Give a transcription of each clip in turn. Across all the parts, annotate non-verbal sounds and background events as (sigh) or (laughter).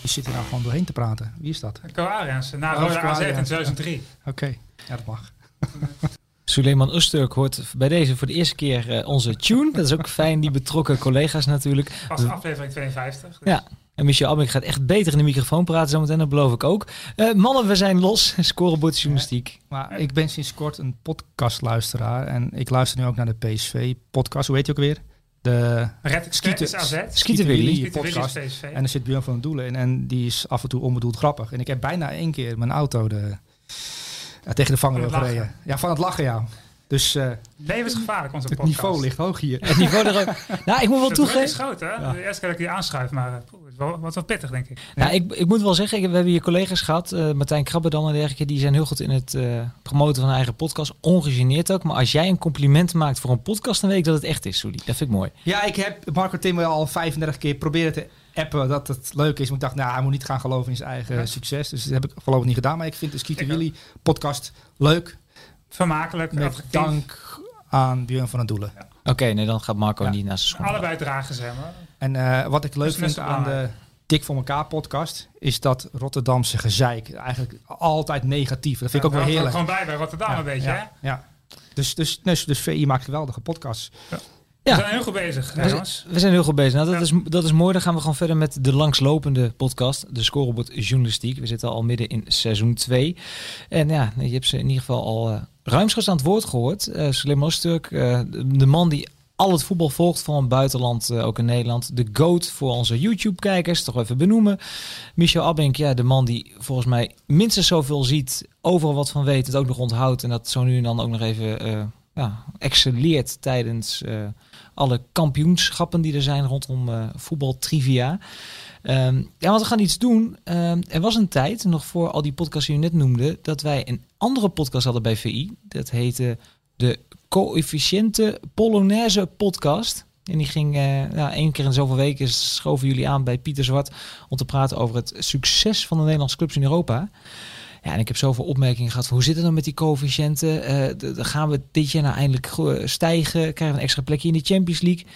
Je zit hier nou gewoon doorheen te praten. Wie is dat? Ko Ariensen, na Rode AZ in 2003. Oké, okay. ja dat mag. (laughs) Suleiman Usturk hoort bij deze voor de eerste keer uh, onze tune. Dat is ook fijn, die betrokken collega's natuurlijk. Pas aflevering 52. Dus. Ja. En Michel Abing gaat echt beter in de microfoon praten zometeen, dat beloof ik ook. Uh, mannen, we zijn los. (laughs) Scorebord journalistiek. Ja, maar ik ben sinds kort een podcastluisteraar. En ik luister nu ook naar de PSV-podcast. Hoe heet je ook weer? De Skieten Willy podcast. En er zit Björn van Doelen in. En die is af en toe onbedoeld grappig. En ik heb bijna één keer mijn auto de, ja, tegen de vangrail gereden. Ja, van het lachen, ja. Dus uh, levensgevaarlijk onze het podcast. niveau ligt hoog hier. Het niveau er ook. nou, ik moet wel toegeven. Het is groot, hè? Ja. De eerste keer dat ik die aanschuif, maar wel, wat wel pittig, denk ik. Nou, ik, ik moet wel zeggen, we hebben hier collega's gehad, uh, Martijn Krabbedam en dergelijke, die zijn heel goed in het uh, promoten van een eigen podcast. Ongegeneerd ook. Maar als jij een compliment maakt voor een podcast, dan weet ik dat het echt is, Soelie. Dat vind ik mooi. Ja, ik heb Marco Timmer al 35 keer proberen te appen dat het leuk is. Maar ik dacht, nou, hij moet niet gaan geloven in zijn eigen succes. Dus dat heb ik voorlopig niet gedaan. Maar ik vind de Skeeter Willy podcast leuk. Vermakelijk. Met dank aan Björn van het Doelen. Ja. Oké, nee, dan gaat Marco niet naar zijn schoenen. Allebei dragen ze hem. En uh, wat ik leuk vind aan de Dik voor elkaar podcast is dat Rotterdamse gezeik eigenlijk altijd negatief. Dat vind ik ook wel heerlijk. Gewoon bij bij Rotterdam ja, een beetje, ja, hè? Ja. Dus, dus, dus, dus VI maakt geweldige podcasts. Ja. We zijn heel goed bezig, we, we zijn heel goed bezig. Nou, dat, is, dat is mooi. Dan gaan we gewoon verder met de langslopende podcast, de Scorebord Journalistiek. We zitten al midden in seizoen 2. En ja, je hebt ze in ieder geval al uh, ruimschoots aan het woord gehoord. Uh, Slim Osturk, uh, de man die al het voetbal volgt van het buitenland, uh, ook in Nederland. De GOAT voor onze YouTube-kijkers, toch even benoemen. Michel Abink, ja, de man die volgens mij minstens zoveel ziet, overal wat van weet, het ook nog onthoudt. En dat zo nu en dan ook nog even uh, ja, excelleert tijdens alle kampioenschappen die er zijn rondom voetbaltrivia. Um, ja, want we gaan iets doen. Um, er was een tijd, nog voor al die podcasts die je net noemde, dat wij een andere podcast hadden bij VI. Dat heette de coëfficiënte Polonaise podcast. En die ging uh, één keer in zoveel weken schoven jullie aan bij Pieter Zwart om te praten over het succes van de Nederlandse clubs in Europa. Ja, en ik heb zoveel opmerkingen gehad van hoe zit het dan met die coëfficiënten? Uh, gaan we dit jaar nou eindelijk stijgen? Krijgen we een extra plekje in de Champions League?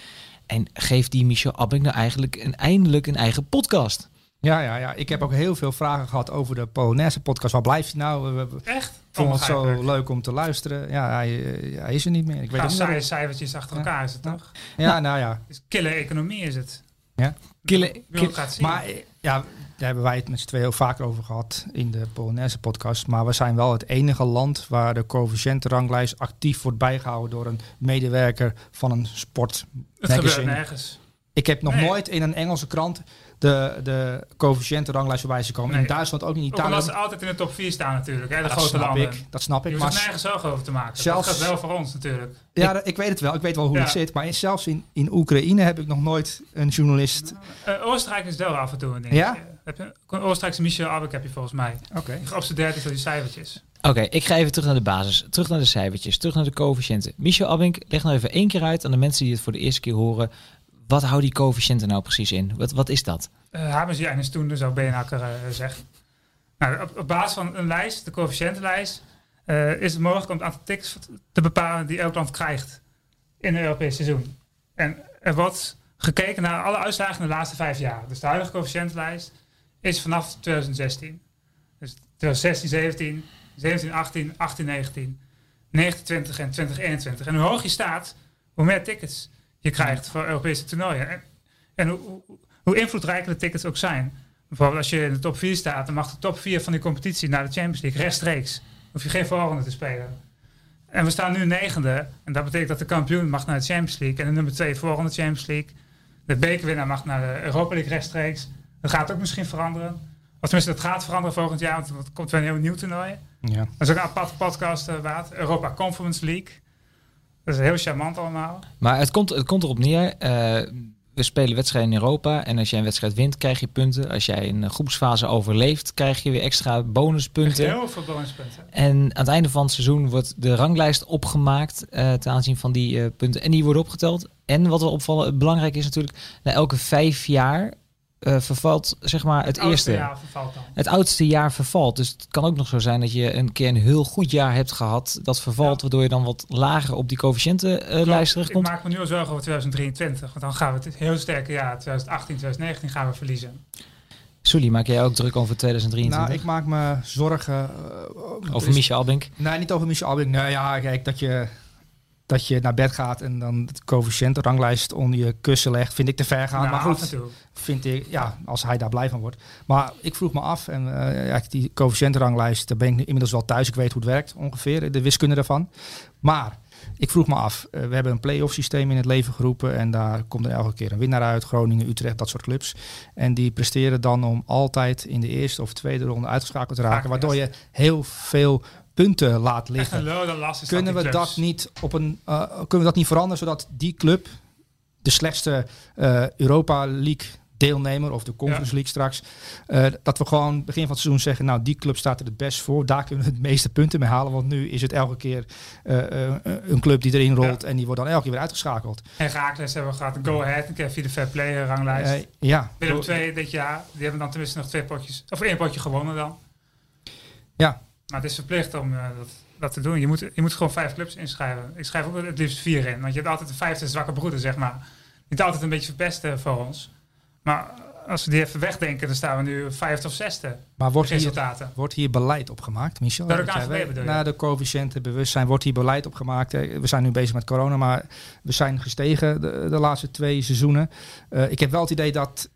En geeft die Michel Abing nou eigenlijk eindelijk een eigen podcast? Ja, ja, ja, ik heb ook heel veel vragen gehad over de Polonaise podcast. Waar blijft hij nou? Echt? vond het zo leuk om te luisteren. Ja, hij, hij is er niet meer. Ik weet saaie niet cijfertjes achter elkaar is het toch? Ja, nou ja. Dus kille economie is het. Ja. Kille, maar ja, daar hebben wij het met z'n twee heel vaak over gehad in de Polonaise podcast. Maar we zijn wel het enige land waar de coëfficiëntenranglijst actief wordt bijgehouden door een medewerker van een sport. Het gebeurt nergens. Ik heb nog nooit in een Engelse krant de, de coëfficiëntenranglijst voorbij ze komen. Nee. In Duitsland ook niet. In Italië. Omdat ze altijd in de top 4 staan natuurlijk. Hè, de dat grote snap landen. Ik, dat snap ik. Je maar nergens zorgen over te maken. Zelfs, dat gaat wel voor ons natuurlijk. Ja, ik, ik weet het wel. Ik weet wel hoe ja. het zit. Maar zelfs in, in Oekraïne heb ik nog nooit een journalist... Uh, Oostenrijk is wel af en toe een ding. Ja? Heb je, Oostenrijkse Michel Abek heb je volgens mij. Oké. Okay. Geobsedeerd is door die cijfertjes. Oké, okay, ik ga even terug naar de basis. Terug naar de cijfertjes. Terug naar de coëfficiënten. Michel Abink, leg nou even één keer uit aan de mensen die het voor de eerste keer horen. Wat houden die coëfficiënten nou precies in? Wat, wat is dat? Uh, hebben ze eines toen, zou Beenhakker uh, zeggen. Nou, op, op, basis van een lijst, de coëfficiëntenlijst, uh, is het mogelijk om het aantal tickets te bepalen die elk land krijgt in een Europees seizoen. En er wordt gekeken naar alle uitslagen in de laatste vijf jaar. Dus de huidige coëfficiëntenlijst is vanaf 2016. Dus 2016, 17, 17, 18, 18, 19, 19, 20 en 2021. En hoe hoog je staat, hoe meer tickets je krijgt voor Europese toernooien. En, en hoe, hoe invloedrijk de tickets ook zijn. Bijvoorbeeld als je in de top 4 staat, dan mag de top 4 van die competitie naar de Champions League rechtstreeks. Hoef je geen voorronde te spelen. En we staan nu negende. En dat betekent dat de kampioen mag naar de Champions League. En de nummer 2 voorronde Champions League. De bekerwinnaar mag naar de Europa League rechtstreeks. Dat gaat ook misschien veranderen. Of tenminste, dat gaat veranderen volgend jaar. Want er komt weer een heel nieuw toernooi. Ja. Dat is ook een apart podcast uh, waard. Europa Conference League. Dat is heel charmant allemaal. Maar het komt, het komt erop neer. Uh, we spelen wedstrijden in Europa. En als jij een wedstrijd wint, krijg je punten. Als jij een groepsfase overleeft, krijg je weer extra bonuspunten. Heel veel bonuspunten. En aan het einde van het seizoen wordt de ranglijst opgemaakt uh, ten aanzien van die uh, punten. En die worden opgeteld. En wat we opvallen, belangrijk is natuurlijk, na elke vijf jaar uh, vervalt zeg maar het, het eerste. Jaar vervalt dan. Het oudste jaar vervalt. Dus het kan ook nog zo zijn dat je een keer een heel goed jaar hebt gehad dat vervalt, ja. waardoor je dan wat lager op die coëfficiëntenlijst uh, terechtkomt. Ik maak me nu al zorgen over 2023, want dan gaan we het heel sterke jaar 2018, 2019 gaan we verliezen. Sully, maak jij ook druk over 2023? Nou, ik maak me zorgen... Uh, over Michel Albink? Nee, niet over Michel Albink. Nou ja, kijk, dat je dat je naar bed gaat en dan de coëfficiëntenranglijst onder je kussen legt, vind ik te ver gaan. Nou, maar goed, vind ik, ja, als hij daar blij van wordt. Maar ik vroeg me af, en uh, ja, die coëfficiëntenranglijst, daar ben ik nu inmiddels wel thuis. Ik weet hoe het werkt ongeveer, de wiskunde daarvan. Maar ik vroeg me af, uh, we hebben een play-off systeem in het leven geroepen en daar komt er elke keer een winnaar uit. Groningen, Utrecht, dat soort clubs. En die presteren dan om altijd in de eerste of tweede ronde uitgeschakeld te raken, waardoor je heel veel punten laat liggen. (laughs) Kunnen we dat niet op een uh, kunnen we dat niet veranderen zodat die club de slechtste uh, Europa League deelnemer of de Conference. League straks uh, dat we gewoon begin van het seizoen zeggen nou die club staat er het best voor daar kunnen we het meeste punten mee halen want nu is het elke keer een club die erin rolt en die wordt dan elke keer weer uitgeschakeld. En Raakles hebben we gehad Go Ahead een keer via de Fair Play ranglijst. ja. Willem 2 dit jaar die hebben dan tenminste nog twee potjes of één potje gewonnen dan. Ja, maar het is verplicht om uh, dat, dat, te doen. Je moet, je moet gewoon vijf clubs inschrijven. Ik schrijf ook het liefst vier in. Want je hebt altijd de vijfde zwakke broeder, zeg maar. Niet altijd een beetje verpesten voor ons. Maar als we die even wegdenken, dan staan we nu vijfde of zesde. Maar wordt hier, wordt hier beleid opgemaakt, Michel? Dat ook Na de coëfficiënten bewustzijn wordt hier beleid opgemaakt. We zijn nu bezig met corona, maar we zijn gestegen de, de laatste twee seizoenen. Uh, ik heb wel het idee dat...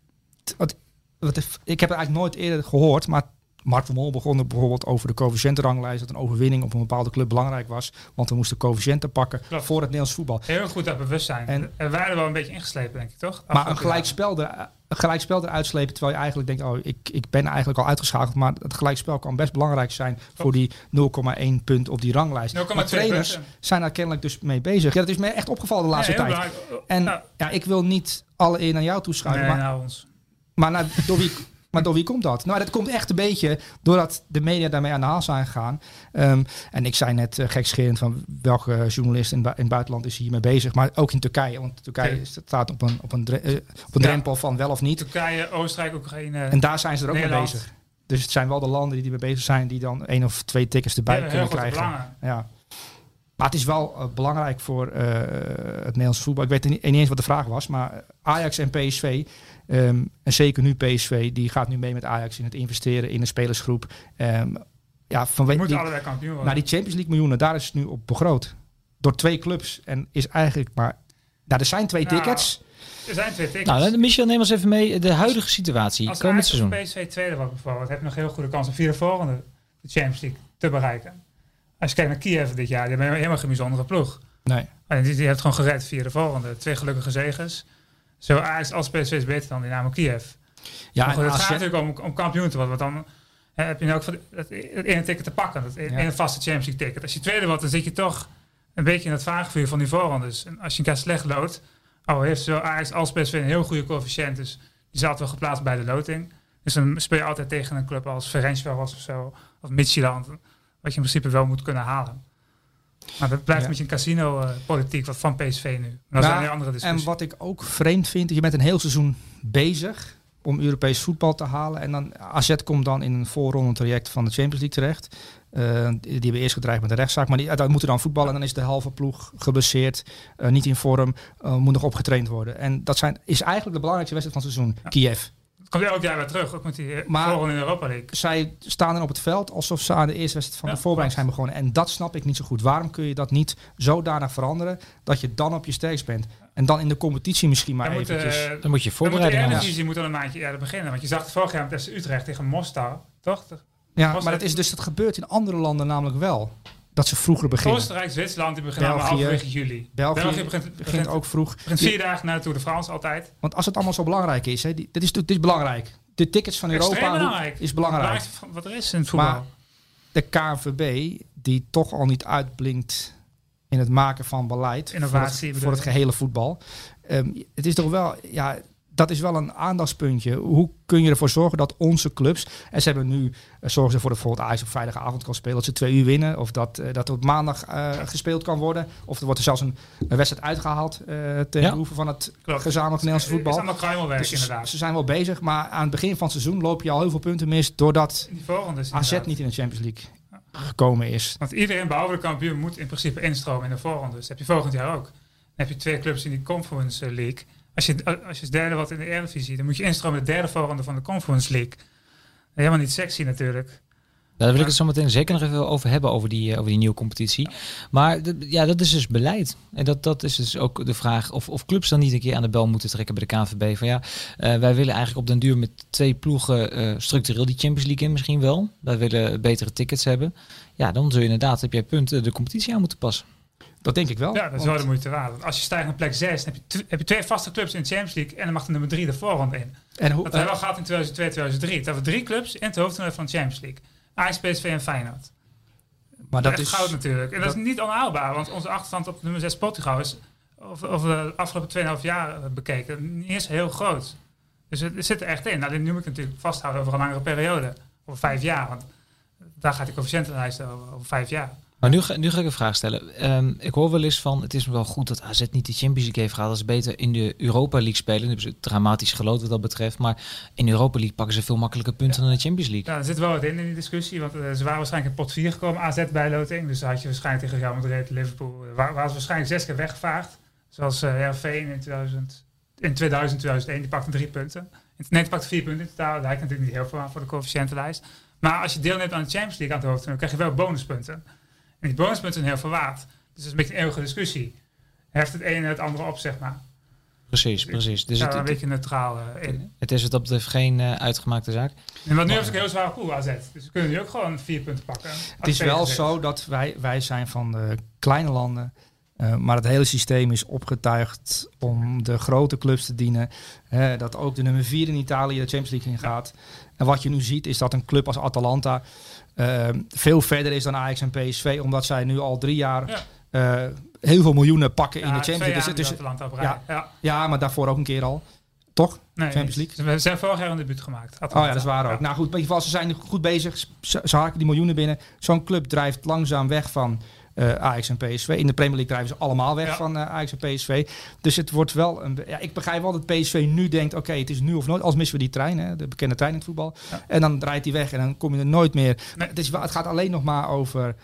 Wat, wat, ik heb het eigenlijk nooit eerder gehoord, maar Mark van Mol begon er bijvoorbeeld over de coëfficiëntenranglijst. Dat een overwinning op een bepaalde club belangrijk was. Want we moesten coëfficiënten pakken Klopt. voor het Nederlands voetbal. Heel goed dat bewustzijn. En, en wij er wel een beetje ingeslepen, denk ik, toch? Maar een gelijkspel, er, een gelijkspel eruit slepen. Terwijl je eigenlijk denkt, oh, ik, ik ben eigenlijk al uitgeschakeld. Maar het gelijkspel kan best belangrijk zijn voor die 0,1 punt op die ranglijst. Maar trainers punten. zijn daar kennelijk dus mee bezig. Ja, dat is me echt opgevallen de laatste ja, tijd. En nou. ja, ik wil niet alle eer naar jou toeschuiven. Nee, maar, nou ons. maar nou, door wie... Maar door wie komt dat? Nou, dat komt echt een beetje doordat de media daarmee aan de haal zijn gegaan. Um, en ik zei net uh, gekscherend van welke journalist in, bu in het buitenland is hiermee bezig. Maar ook in Turkije, want Turkije staat op een, op een, uh, op een drempel ja. van wel of niet. Turkije, Oostenrijk, Oekraïne. En daar zijn ze er ook Nederland. mee bezig. Dus het zijn wel de landen die mee bezig zijn die dan één of twee tickets erbij ja, kunnen krijgen. Belangen. Ja. Maar het is wel uh, belangrijk voor uh, het Nederlands voetbal. Ik weet niet, niet eens wat de vraag was, maar Ajax en PSV Um, en zeker nu PSV, die gaat nu mee met Ajax in het investeren in een spelersgroep. Um, ja, vanwege die, allebei kampioen worden. Nou, die Champions League miljoenen, daar is het nu op begroot. Door twee clubs. En is eigenlijk maar... Nou, er zijn twee nou, tickets. Er zijn twee tickets. Nou, Michel, neem ons even mee. De huidige situatie. Als komend seizoen. PSV tweede wordt bijvoorbeeld, heb je nog heel goede kans om via de volgende de Champions League te bereiken. Als je kijkt naar Kiev dit jaar, die hebben helemaal geen bijzondere ploeg. Nee. En die, die heeft gewoon gered via de volgende. Twee gelukkige zegers. Zo Ajax als PSV is beter dan Dynamo Kiev. Ja, goed, het gaat natuurlijk om, om kampioen te worden. Want dan hè, heb je nou ook het, het ene ticket te pakken. Dat ene ja. vaste Champions League ticket. Als je tweede wordt, dan zit je toch een beetje in het vaagvuur van die voorrondes. En als je een keer slecht loodt. Oh, heeft zo Ajax als PSV een heel goede coëfficiënt. Dus die zat wel geplaatst bij de loting. Dus dan speel je altijd tegen een club als Ferencvaros was of zo. Of Midtjylland. Wat je in principe wel moet kunnen halen. Maar dat blijft ja. met je casino-politiek wat van PSV nu. Dat nou, is een andere discussie. En wat ik ook vreemd vind, je bent een heel seizoen bezig om Europees voetbal te halen. En dan AZ komt dan in een voorronde traject van de Champions League terecht. Uh, die hebben eerst gedreigd met de rechtszaak. Maar die, moeten dan voetballen. En dan is de halve ploeg geblesseerd. Uh, niet in vorm. Moet nog opgetraind worden. En dat zijn, is eigenlijk de belangrijkste wedstrijd van het seizoen. Ja. Kiev. Komt elk jaar weer terug, ook met die maar in Europa League. Zij staan dan op het veld alsof ze aan de eerste wedstrijd van ja, de voorbereiding zijn begonnen. En dat snap ik niet zo goed. Waarom kun je dat niet zodanig veranderen dat je dan op je sterkst bent? En dan in de competitie misschien maar dan eventjes... Moet, uh, dan moet je voorbereiding hebben. De Eredivisie moet dan een maandje eerder beginnen. Want je zag het vorig jaar met Utrecht tegen Mostar, toch? Ja, Mostar. maar dat, is dus, dat gebeurt in andere landen namelijk wel. Dat ze vroeger beginnen. Oostenrijk, Zwitserland, die beginnen België, halverwege juli. België, België begint, begint, ook vroeg. Begint vier dagen na de Tour de France altijd. Want als het allemaal zo belangrijk is, hè, die, dit, is, dit is belangrijk de tickets van Europa belangrijk. is belangrijk. Wat er is in het voetbal. Maar de KNVB, die toch al niet uitblinkt in het maken van beleid Innovatie voor het, voor gehele voetbal. Ehm, het is toch wel, ja, dat is wel een aandachtspuntje. Hoe kun je ervoor zorgen dat onze clubs, en ze hebben nu, eh, zorgen ze voor dat bijvoorbeeld Ajax op vrijdagavond kan spelen, dat ze twee uur winnen, of dat, eh, dat er op maandag eh, gespeeld kan worden, of er wordt er zelfs een, een wedstrijd uitgehaald eh ten Ja. behoeve van het gezamenlijk Nederlandse Het is voetbal. allemaal kruimelwerk Dus ze, inderdaad. ze zijn wel bezig, maar aan het begin van het seizoen loop je al heel veel punten mis, doordat Die volgende is AZ inderdaad. niet in de Champions League gekomen is. Want iedereen behalve de kampioen moet in principe instromen in de voorronde. Dus dat heb je volgend jaar ook. Dan heb je twee clubs in die Conference League. Als je, als je derde wordt in de Eredivisie, dan moet je instromen in de derde voorronde van de Conference League. Helemaal niet sexy natuurlijk. Daar wil ik het zo meteen zeker nog even over hebben, over die, eh, over die nieuwe competitie. Maar ja, dat is dus beleid. En dat, dat is dus ook de vraag of, of clubs dan niet een keer aan de bel moeten trekken bij de KNVB. Van ja, eh, wij willen eigenlijk op den duur met twee ploegen eh, structureel die Champions League in misschien wel. Wij willen betere tickets hebben. Ja, dan zul je inderdaad, heb jij punten, de competitie aan moeten passen. Dat denk ik wel. Ja, dat is wel de moeite waard. Want als je stijgt naar plek 6, dan heb je, heb je twee vaste clubs in de Champions League en dan mag de nummer 3 de voorronde in. en hoe, Dat hebben we al gehad in 2002, 2003. Dat we drie clubs in het hoofdtoernooi van de Champions League. Ajax, PSV en Feyenoord. maar Dat is goud natuurlijk. En dat, dat- is niet onhaalbaar, want onze achterstand op nummer 6 Portugal is over, de afgelopen 2,5 jaar eh, bekeken niet eens heel groot. Dus het, het zit er echt in. Nou, dit nu moet ik natuurlijk vasthouden over een langere periode. Over vijf jaar. Want daar gaat die coëfficiëntenlijst over, over vijf jaar. Maar nu ga, nu ga ik een vraag stellen. Ehm, ik hoor wel eens van, het is wel goed dat AZ niet de Champions League heeft gehaald. Dat is beter in de Europa League spelen. Dan hebben ze dramatisch geloot wat dat betreft. Maar in de Europa League pakken ze veel makkelijker punten dan de Champions League. Ja, er zit wel wat in in die discussie. Want eh, ze waren waarschijnlijk in pot 4 gekomen, AZ bijloting. Dus dan had je waarschijnlijk tegen Real Madrid, Liverpool. eh, Waar, waren ze waarschijnlijk zes keer weggevaagd. Zoals eh RV in 2000, in 2000, 2001. Die pakte drie punten. Nee, die pakte vier punten in totaal. Daar heb ik natuurlijk niet heel veel aan voor de coëfficiëntenlijst. Maar als je deelneemt aan de Champions League aan het hoofd, dan krijg je wel bonuspunten. En die bonuspunten zijn heel veel waard. Dus dat is een beetje een eeuwige discussie. Heft het ene het andere op, zeg maar. Precies, precies. Dus Dus het, een het, beetje neutraal eh, in. het is wat dat betreft geen eh, uitgemaakte zaak. En wat nu hebben ze ook een heel zware pool AZ. Dus we kunnen nu ook gewoon vier punten pakken. Het is wel zo dat wij, wij zijn van de kleine landen. eh, maar het hele systeem is opgetuigd om de grote clubs te dienen. Hè, dat ook de nummer 4 in Italië de Champions League ingaat. En wat je nu ziet is dat een club als Atalanta eh, veel verder is dan Ajax en PSV. Omdat zij nu al drie jaar Ja. eh, heel veel miljoenen pakken in de Champions League. Dus op ja. Ja. ja, maar daarvoor ook een keer al. Toch? Nee, Champions nee. League? We zijn vorig jaar een debuut gemaakt. Oh ja, dat is waar ook. Nou goed, in ieder geval, ze zijn goed bezig. Ze, ze haken die miljoenen binnen. Zo'n club drijft langzaam weg van eh, Ajax en PSV. In de Premier League drijven ze allemaal weg Ja. van eh, Ajax en PSV. Dus het wordt wel een... Ja, ik begrijp wel dat PSV nu denkt, oké, het is nu of nooit. Als missen we die trein, hè, de bekende trein in het voetbal. Ja. En dan draait die weg en dan kom je er nooit meer. Nee. Het, is het gaat alleen nog maar over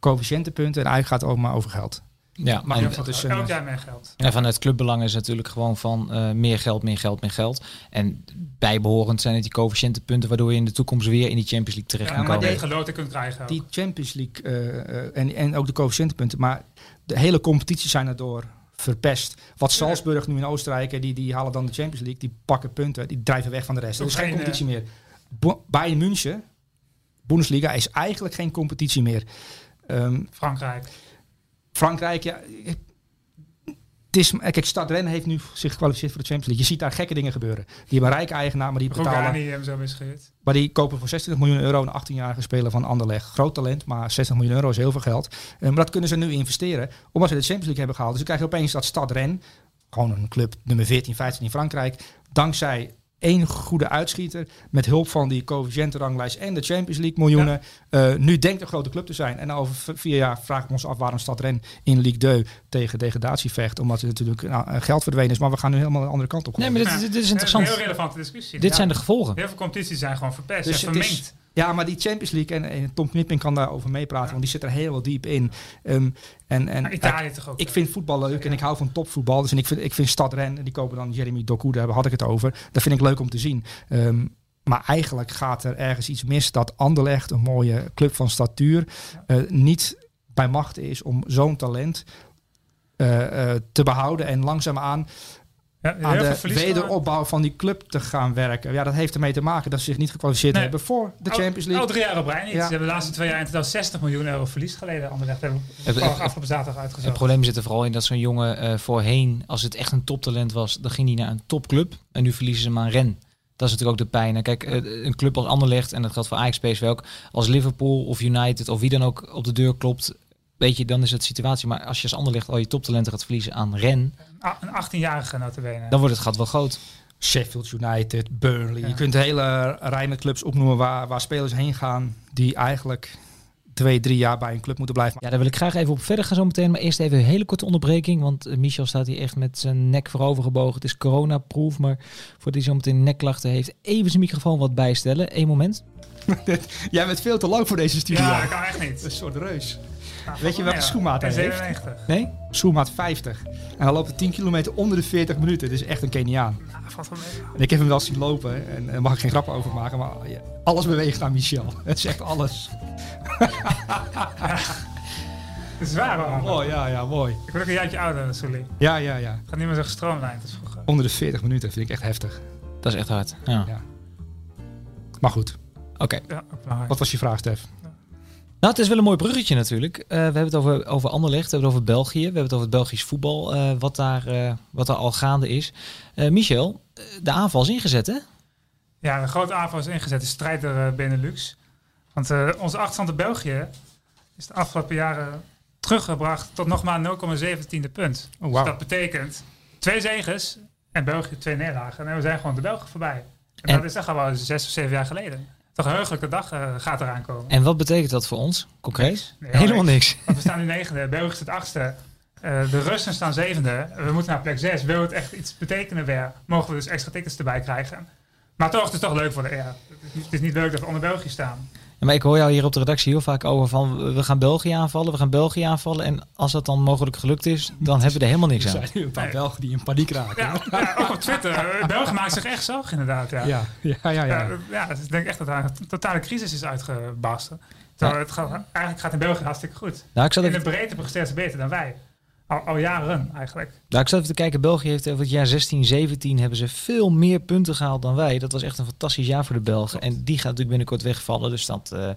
coëfficiëntenpunten. En eigenlijk gaat het ook maar over geld. Ja, Maar en, dat is een- Elk jaar meer geld. en vanuit clubbelang is natuurlijk gewoon van eh, meer geld, meer geld, meer geld. En bijbehorend zijn het die coëfficiëntenpunten waardoor je in de toekomst weer in die Champions League terecht Ja, kan maar komen. die geloten kunt krijgen. ook. Die Champions League eh, eh, en, en ook de coëfficiëntenpunten. Maar de hele competitie zijn daardoor verpest. Wat Salzburg nu in Oostenrijk, die, die halen dan de Champions League. Die pakken punten, die drijven weg van de rest. Er is geen geen, competitie meer. Bo- Bayern München, Bundesliga, is eigenlijk geen competitie meer. Ehm, Frankrijk. Frankrijk, ja... Het is, kijk, Stad Rennes heeft nu zich gekwalificeerd voor de Champions League. Je ziet daar gekke dingen gebeuren. Die hebben rijke eigenaar, maar die betalen... Al misgehuurd. Maar die kopen voor 26 miljoen euro een 18-jarige speler van Anderlecht. Groot talent, maar 60 miljoen euro is heel veel geld. Eh, maar dat kunnen ze nu investeren, omdat ze de Champions League hebben gehaald. Dus dan krijg je opeens dat Stad Rennes, gewoon een club nummer 14, 15 in Frankrijk, dankzij één goede uitschieter, met hulp van die coëfficiëntenranglijst en de Champions League miljoenen, eh, nu denkt een grote club te zijn. En over vier jaar vragen we ons af waarom Stad Rennes in Ligue 2 tegen degradatie vecht, omdat er natuurlijk nou, geld verdwenen is. Maar we gaan nu helemaal de andere kant op. Nee, maar dit, dit- dit is interessant. Een heel relevante discussie. Dit Ja. zijn de gevolgen. Heel veel competities zijn gewoon verpest Dus en het is- verminkt. Ja, maar die Champions League en, en Tom Knipping kan daarover meepraten, want die zit er heel diep in. Ehm, en, en Italië toch ook. ik vind voetbal leuk en ik hou van topvoetbal. Dus en ik vind, ik vind Stad Ren, die kopen dan Jeremy Doku, daar had ik het over. Dat vind ik leuk om te zien. Ehm, maar eigenlijk gaat er ergens iets mis dat Anderlecht, een mooie club van statuur, eh, niet bij macht is om zo'n talent eh, eh, te behouden en langzaamaan Ja, aan de wederopbouw van die club te gaan werken. Ja, dat heeft ermee te maken dat ze zich niet gekwalificeerd Nee. hebben voor de Champions League. Al drie jaar op rij niet. Ja. Ze hebben de laatste twee jaar in totaal 60 miljoen euro verlies geleden. Anderlecht hebben we Het- het- afgelopen zaterdag Het uitgezocht. probleem zit er vooral in dat zo'n jongen eh, voorheen, als het echt een toptalent was, dan ging hij naar een topclub. En nu verliezen ze hem aan Ren. Dat is natuurlijk ook de pijn. En kijk, eh, een club als Anderlecht, en dat geldt voor Ajax PSV ook, als Liverpool of United of wie dan ook op de deur klopt, weet je, dan is het situatie. Maar als je als ander ligt al je toptalenten gaat verliezen aan Ren, Een 18-jarige notabene. dan wordt het gat wel groot. Sheffield United, Burnley. Ja. Je kunt hele rij met clubs opnoemen waar, waar spelers heen gaan die eigenlijk twee, drie jaar bij een club moeten blijven. Ja, daar wil ik graag even op verder gaan zo meteen. Maar eerst even een hele korte onderbreking. Want eh, Michel staat hier echt met zijn nek voorover gebogen. Het is coronaproof. Maar voordat hij zo meteen nekklachten heeft, even zijn microfoon wat bijstellen. Eén moment. (laughs) Jij bent veel te lang voor deze studio. ja, dat kan echt niet. Een soort reus. Nou, Weet je welke ja, schoenmaat hij heeft? 97. Nee? Schoenmaat 50. En hij loopt 10 kilometer onder de 40 minuten. Het is echt een Keniaan. Nou. En ik heb hem wel zien lopen. En daar mag ik geen grappen over maken. Maar ja, alles beweegt aan Michel. (laughs) Het is echt alles. (laughs) Het is waar hoor. Oh ja, ja, mooi. Ik word ook een jaartje ouder, Sully. Ja, ja, ja. Het gaat niet meer zo gestroomlijnd als vroeger. Onder de 40 minuten vind ik echt heftig. Dat is echt hard. Ja. Ja. Maar goed, Oké. Ja, wat was je vraag, Stef? Nou, het is wel een mooi bruggetje natuurlijk. Eh, we hebben het over, over Anderlecht, we hebben het over België, we hebben het over het Belgisch voetbal, eh, wat, daar, eh, wat daar al gaande is. Eh, Michel, de aanval is ingezet, hè? Ja, een grote aanval is ingezet, de strijd er uh, Benelux. Want eh, onze achterstand in België is de afgelopen jaren teruggebracht tot nog maar 0,17 punt. Oh, Dus dat betekent twee zegens en België twee nederlagen. En we zijn gewoon de Belgen voorbij. En, En- dat is echt al wel zes of zeven jaar geleden. Toch een heugelijke dag eh, gaat eraan komen. En wat betekent dat voor ons, concreet? Nee, Helemaal niks. Want we staan nu negende, België staat achtste. Eh, de Russen staan zevende. We moeten naar plek zes. Wil het echt iets betekenen weer, mogen we dus extra tickets erbij krijgen. Maar toch, het is toch leuk voor de niet- Het is niet leuk dat we onder België staan. Maar ik hoor jou hier op de redactie heel vaak over van we gaan België aanvallen, we gaan België aanvallen. En als dat dan mogelijk gelukt is, dan hebben we er helemaal niks Er aan. zijn nu een paar. Belgen die in paniek raken. Ja, ja, ook op Twitter. eh, België maakt zich echt zorgen inderdaad. Ja. ja, ja, ja. ja. Ja, ja, dus ik denk echt dat daar een totale crisis is uitgebarsten. Terwijl het gaat, eigenlijk gaat in België hartstikke goed. Nou, ik zat In de breedte presteert ze beter dan wij. Al, al jaren eigenlijk. nou, ik zat even te kijken, België heeft over het jaar 16, 17 hebben ze veel meer punten gehaald dan wij. Dat was echt een fantastisch jaar voor de Belgen. En die gaat natuurlijk binnenkort wegvallen. Dus dat, eh,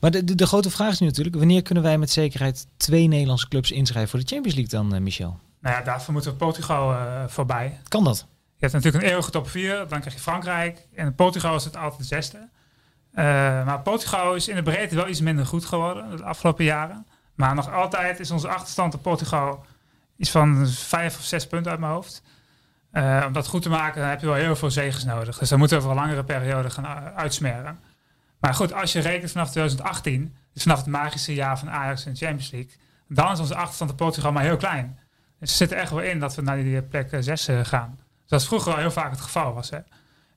Maar de, de, de grote vraag is nu natuurlijk, wanneer kunnen wij met zekerheid twee Nederlandse clubs inschrijven voor de Champions League dan, eh, Michel? Nou ja, daarvoor moeten we Portugal eh, voorbij. Kan dat? Je hebt natuurlijk een eeuwige top 4, dan krijg je Frankrijk. En Portugal is het altijd de zesde. Maar Portugal is in de breedte wel iets minder goed geworden de afgelopen jaren. Maar nog altijd is onze achterstand op Portugal iets van vijf of zes punten uit mijn hoofd. Eh, om dat goed te maken heb je wel heel veel zegens nodig. Dus dan moeten we voor een langere periode gaan uitsmeren. Maar goed, als je rekent vanaf 2018, dus vanaf het magische jaar van Ajax en Champions League, dan is onze achterstand op Portugal maar heel klein. Dus er zit er echt wel in dat we naar die plek 6 gaan. Zoals vroeger al heel vaak het geval was. Hè.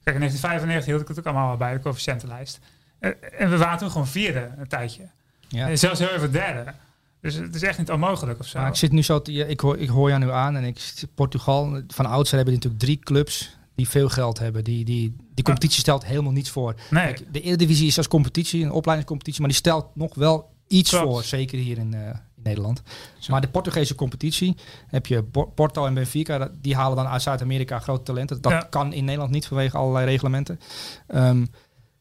Kijk, in 1995 hield ik het ook allemaal wel bij, de coëfficiëntenlijst. Eh, En we waren toen gewoon vierde een tijdje. Ja. En zelfs heel even derde. Dus het is echt niet onmogelijk of zo. Maar ik zit nu zo, te- ik, hoor, ik hoor jou nu aan en ik, Portugal, van oudsher hebben die natuurlijk drie clubs die veel geld hebben. Die, die, die competitie stelt helemaal niets voor. nee, Kijk, de Eredivisie is als competitie, een opleidingscompetitie, maar die stelt nog wel iets Klopt. voor, zeker hier in, eh, in Nederland. Maar de Portugese competitie heb je Porto en Benfica, die halen dan uit Zuid-Amerika grote talenten. Dat Ja. kan in Nederland niet vanwege allerlei reglementen. Ehm,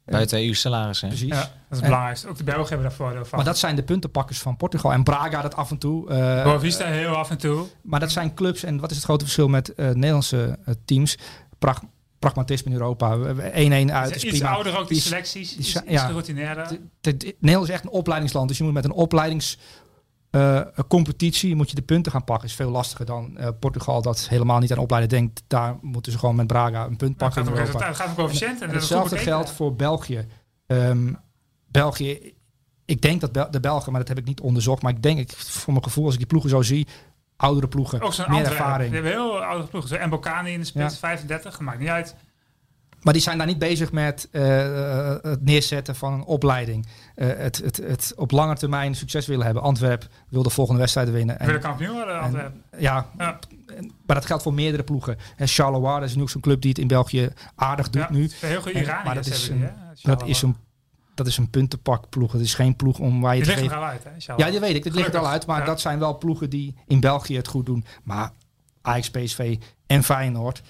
Buiten EU salaris, precies. ja, dat is het belangrijkste. Ook de Belgen hebben daar voordeel van. Maar dat zijn de puntenpakkers van Portugal. En Braga dat af en toe. eh, Boavista heel af en toe. Maar dat zijn clubs. En wat is het grote verschil met eh, Nederlandse eh, teams? Prag- pragmatisme in Europa. We hebben 1-1 uit. Is zijn iets prima. ouder ook, die is- selecties. zijn- iets ja. geroutineerder. De- de- de- Nederland is echt een opleidingsland. Dus je moet met een opleidingscompetitie moet je de punten gaan pakken. Is veel lastiger dan eh, Portugal dat helemaal niet aan opleiden denkt. Daar moeten ze gewoon met Braga een punt pakken het gaat om coëfficiënten. En En hetzelfde geldt voor België. Ehm, België, ik denk dat Bel- de Belgen, maar dat heb ik niet onderzocht. Maar ik denk, ik, voor mijn gevoel, als ik die ploegen zo zie, oudere ploegen, Ook meer ervaring. Die hebben heel oude ploegen. Zo Mbokani in de spits, Ja. 35. Dat maakt niet uit. Maar die zijn daar niet bezig met eh, het neerzetten van een opleiding. Eh, het, het, het op lange termijn succes willen hebben. Antwerp wil de volgende wedstrijden winnen. Willen En, kampioen worden, en- ja, maar dat geldt voor meerdere ploegen. En Charleroi dat is nu ook zo'n club die het in België aardig doet Ja, nu. het heel goede En- Iraniërs maar dat is die, een- hè, Dat is, een, dat is een puntenpakploeg. Het is geen ploeg om waar je Die te ligt er al uit, hè? Ja, die weet ik. Dat ligt er al uit. Maar Ja. dat zijn wel ploegen die in België het goed doen. Maar Ajax, PSV en Feyenoord.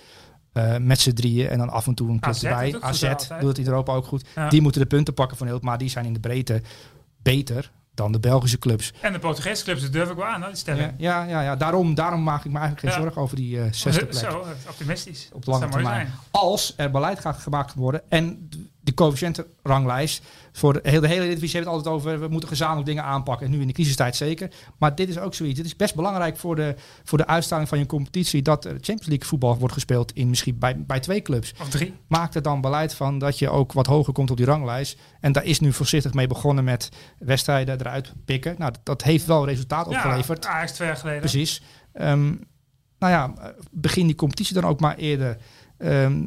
Eh, met z'n drieën en dan af en toe een club erbij. doet AZ doet het in Europa ook goed. Ja. Die moeten de punten pakken van heel, maar die zijn in de breedte beter dan de Belgische clubs. En de Portugese clubs, dat durf ik wel aan, die Ja, ja, ja, ja. Daarom, daarom maak ik me eigenlijk geen Ja. zorgen over die eh zesde (laughs) plek. Zo, optimistisch. Op lange termijn. zijn. Als er beleid gaat gemaakt worden en de coëfficiëntenranglijst. Voor de hele, de hele divisie heeft het altijd over, we moeten gezamenlijk dingen aanpakken. En nu in de crisistijd zeker. Maar dit is ook zoiets. Dit is best belangrijk voor de, voor de uitstraling van je competitie. Dat er Champions League voetbal wordt gespeeld in misschien bij, bij twee clubs. Of drie. Maak er dan beleid van dat je ook wat hoger komt op die ranglijst. En daar is nu voorzichtig mee begonnen met wedstrijden eruit pikken. Nou, dat, dat heeft wel resultaat opgeleverd. Ja, Ajax twee jaar geleden. Precies. Ehm, nou ja, begin die competitie dan ook maar eerder. Ehm,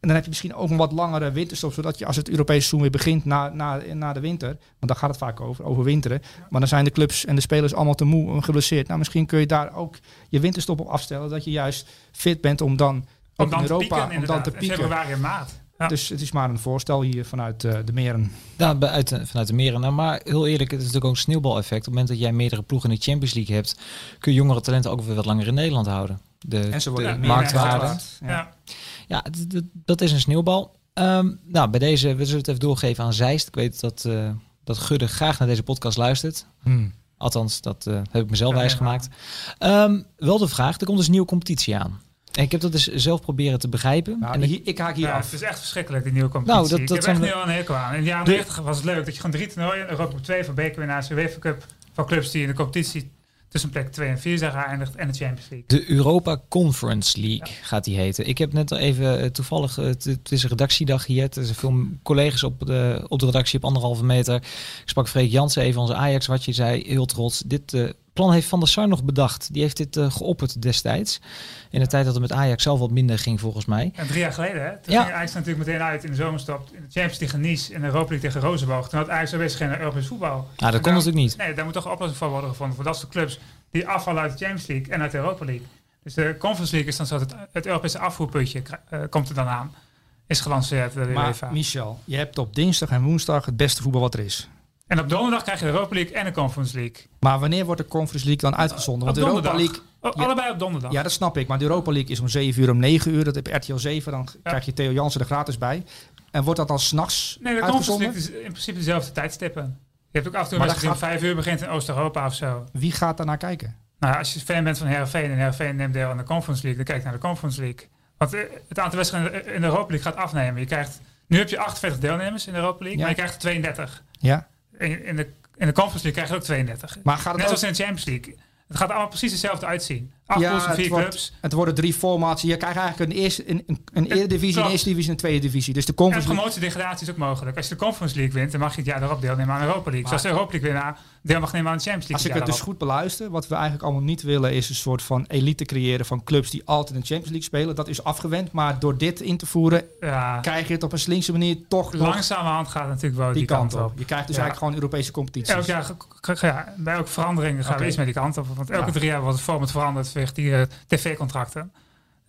en dan heb je misschien ook een wat langere winterstop, zodat je als het Europese seizoen weer begint na, na, na de winter, want daar gaat het vaak over, over winteren. Maar dan zijn de clubs en de spelers allemaal te moe en geblesseerd. Nou, misschien kun je daar ook je winterstop op afstellen, dat je juist fit bent om dan, ook Om dan in te Europa, pieken, om dan te pieken. februari en maart. Ja. Dus het is maar een voorstel hier vanuit eh, de meren. Ja, uit, de- vanuit de meren. Nou, maar heel eerlijk, het is natuurlijk ook een sneeuwbaleffect. Op het moment dat jij meerdere ploegen in de Champions League hebt, kun je jongere talenten ook weer wat langer in Nederland houden. De, En ze worden de meer marktwaarde. waard. Ja. Ja. Dat is een sneeuwbal. Ehm, nou, bij deze, we zullen het even doorgeven aan Zeist. Ik weet dat, eh, dat Gudde graag naar deze podcast luistert. Hmm. Althans, dat eh, heb ik mezelf Ja, wijsgemaakt. Ehm, wel de vraag, er komt dus een nieuwe competitie aan. En ik heb dat dus zelf proberen te begrijpen. Nou, en ik- ik haak hier Ja, af. het is echt verschrikkelijk, die nieuwe competitie. Nou, dat- ik dat heb zijn echt we- heel een hekel aan. In de jaren De- 90 was het leuk dat je gewoon drie toernooien, Europa Cup 2 voor bekerwinnaars, UEFA Cup van clubs die in de competitie tussen plek 2 en 4 zijn geëindigd en de Champions League. De Europa Conference League gaat die heten. Ik heb net al even eh, toevallig, eh, het, is een redactiedag hier. Er zijn veel collega's op de, op de redactie op anderhalve meter. Ik sprak Freek Jansen even, onze Ajax, wat je zei, heel trots. Dit eh, plan heeft Van der Sar nog bedacht. Die heeft dit eh, geopperd destijds. In de tijd dat het met Ajax zelf wat minder ging volgens mij. En drie jaar geleden, hè? Toen Ja. ging Ajax natuurlijk meteen uit in de zomerstop. In de Champions League tegen Nice en de Europa League tegen Rozenboog. Toen had Ajax alweer geen Europees voetbal. Nou, dat En kon daar- natuurlijk niet. Nee, daar moet toch een oplossing voor worden gevonden. Voor dat soort clubs die afvallen uit de Champions League en uit de Europa League. Dus de Conference League is dan zo het, het Europese afvoerputje eh, komt er dan aan. Is gelanceerd door de Maar UEFA. Michel, je hebt op dinsdag en woensdag het beste voetbal wat er is. En op donderdag krijg je de Europa League en de Conference League. Maar wanneer wordt de Conference League dan uitgezonden? Want de Europa. League, Oh, Ja. Allebei op donderdag. ja dat snap ik, maar de Europa League is om 7 uur, om 9 uur. Dat heb RTL 7, dan krijg je Theo Jansen er gratis bij. En wordt dat dan s'nachts nee, de Conference? League is in principe dezelfde tijdstippen. Je hebt ook af en toe Maar dat die om vijf uur begint in Oost-Europa of zo. Wie gaat daar naar kijken? Nou, als je fan bent van Heerenveen en Heerenveen neemt deel aan de Conference League, dan kijk naar de Conference League. Want eh, het aantal wedstrijden in de Europa League gaat afnemen. Je krijgt, nu heb je 48 deelnemers in de Europa League, Ja. maar je krijgt er 32. Ja, In, in, de, in de Conference League krijg je ook 32. maar gaat het Net ook... zoals in de Champions League. Het gaat allemaal precies hetzelfde uitzien. Acht Ja, het wordt-. Het worden drie formats. Je krijgt eigenlijk een, eerste, een, een, een eredivisie, een eerste divisie en een tweede divisie. Dus de En Conference League... promotiedegradatie is ook mogelijk. Als je de Conference League wint, dan mag je het jaar erop deelnemen aan de Europa League. Maar- Zoals de Europa League winnaar deel mag nemen aan de Champions League. Als ik het dus goed beluister, wat we eigenlijk allemaal niet willen, is een soort van elite creëren van clubs die altijd in de Champions League spelen. Dat is afgewend, maar door dit in te voeren. Ja, krijg je het op een slinkse manier toch langzamerhand gaat het natuurlijk wel die kant op. Je krijgt dus Ja. eigenlijk gewoon Europese competities. Elk jaar, ja, bij elke verandering gaan we iets met die kant op. Want elke drie jaar wordt het format veranderd die eh, tv-contracten.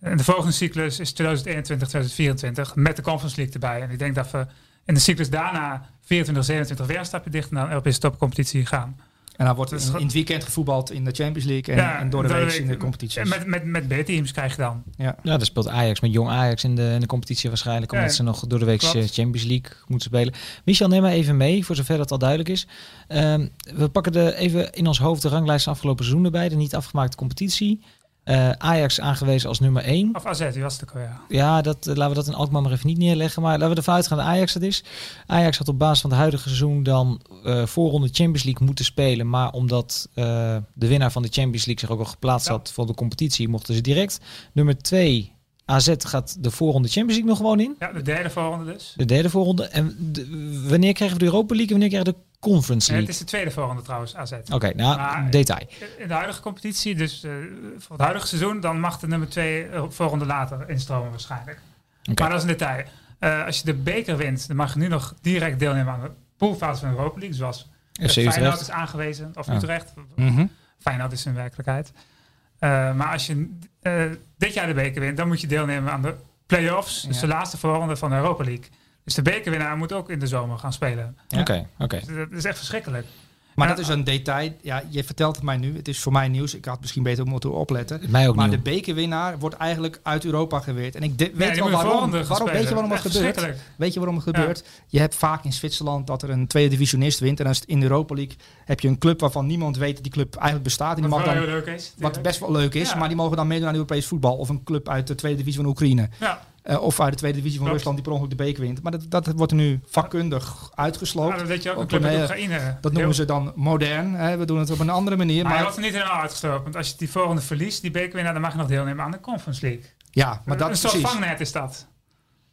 En de volgende cyclus is 2021, 2024 met de Conference League erbij. En ik denk dat we in de cyclus daarna 24, 27 weer een stapje dichter naar de Europese topcompetitie gaan. En dan wordt Dus in, het weekend gevoetbald in de Champions League en, Ja, en door de week in de competities. En met, met, met B-teams krijg je dan. ja. Ja, daar speelt Ajax met jong Ajax in de, in de competitie waarschijnlijk. Omdat Ja, ze nog door de week klopt. Champions League moeten spelen. Michel, neem maar even mee, voor zover dat al duidelijk is. Ehm, we pakken de, even in ons hoofd de ranglijst van afgelopen seizoen erbij. De niet afgemaakte competitie. Eh, Ajax aangewezen als nummer 1. Of AZ, wie was het ook alweer? Ja, dat, eh, laten we dat in Alkmaar maar even niet neerleggen. Maar laten we ervan uitgaan dat Ajax dat is. Ajax had op basis van het huidige seizoen dan eh voorronde Champions League moeten spelen. Maar omdat de winnaar van de Champions League zich ook al geplaatst Ja. had voor de competitie, mochten ze direct. Nummer 2, AZ gaat de voorronde Champions League nog gewoon in. Ja, de derde volgende dus. De derde voorronde. En de- wanneer krijgen we de Europa League en wanneer krijgen we de Conference En het is de tweede volgende trouwens, AZ. Oké, nou, Maar- detail. In de huidige competitie, dus eh, voor het huidige seizoen, dan mag de nummer twee eh, volgende later instromen waarschijnlijk. Oké. Maar dat is een detail. Eh, als je de beker wint, dan mag je nu nog direct deelnemen aan de poolfase van de Europa League. Zoals Feyenoord is aangewezen, of Ja. Utrecht. Mhm. Feyenoord is in werkelijkheid. Eh, maar als je eh, dit jaar de beker wint, dan moet je deelnemen aan de play-offs. Dus Ja. de laatste voorronde van de Europa League. Dus de bekerwinnaar moet ook in de zomer gaan spelen. Ja. Oké, oké. Dus dat is echt verschrikkelijk. Maar Ja. dat is een detail. Ja, je vertelt het mij nu. Het is voor mij nieuws. Ik had misschien beter moeten opletten. Mij ook Maar de bekerwinnaar wordt eigenlijk uit Europa geweerd. En ik de- Ja, weet die wel waarom. waarom weet je waarom het gebeurt? Weet je waarom het gebeurt? Je hebt vaak in Zwitserland dat er een tweede divisionist wint. En dan is het in de Europa League heb je een club waarvan niemand weet dat die club eigenlijk bestaat. En die Wat mag dan, heel leuk is. wat best wel leuk is, Ja. maar die mogen dan meedoen aan Europees voetbal. Of een club uit de tweede divisie van Oekraïne. Ja, Eh, of uit de tweede divisie van Klopt. Rusland die per ongeluk de beker wint. Maar dat, dat wordt er nu vakkundig Maar uitgesloopt. dat weet je ook, een Op een, eh, Oekraïne. Dat noemen ze dan modern. Hè? We doen het op een andere manier. Maar hij Maar, wordt er niet helemaal uitgestoken. Want als je die volgende verliest, die bekerwinnaar, dan mag je nog deelnemen aan de Conference League. ja, maar dat een is soort precies. vangnet is dat.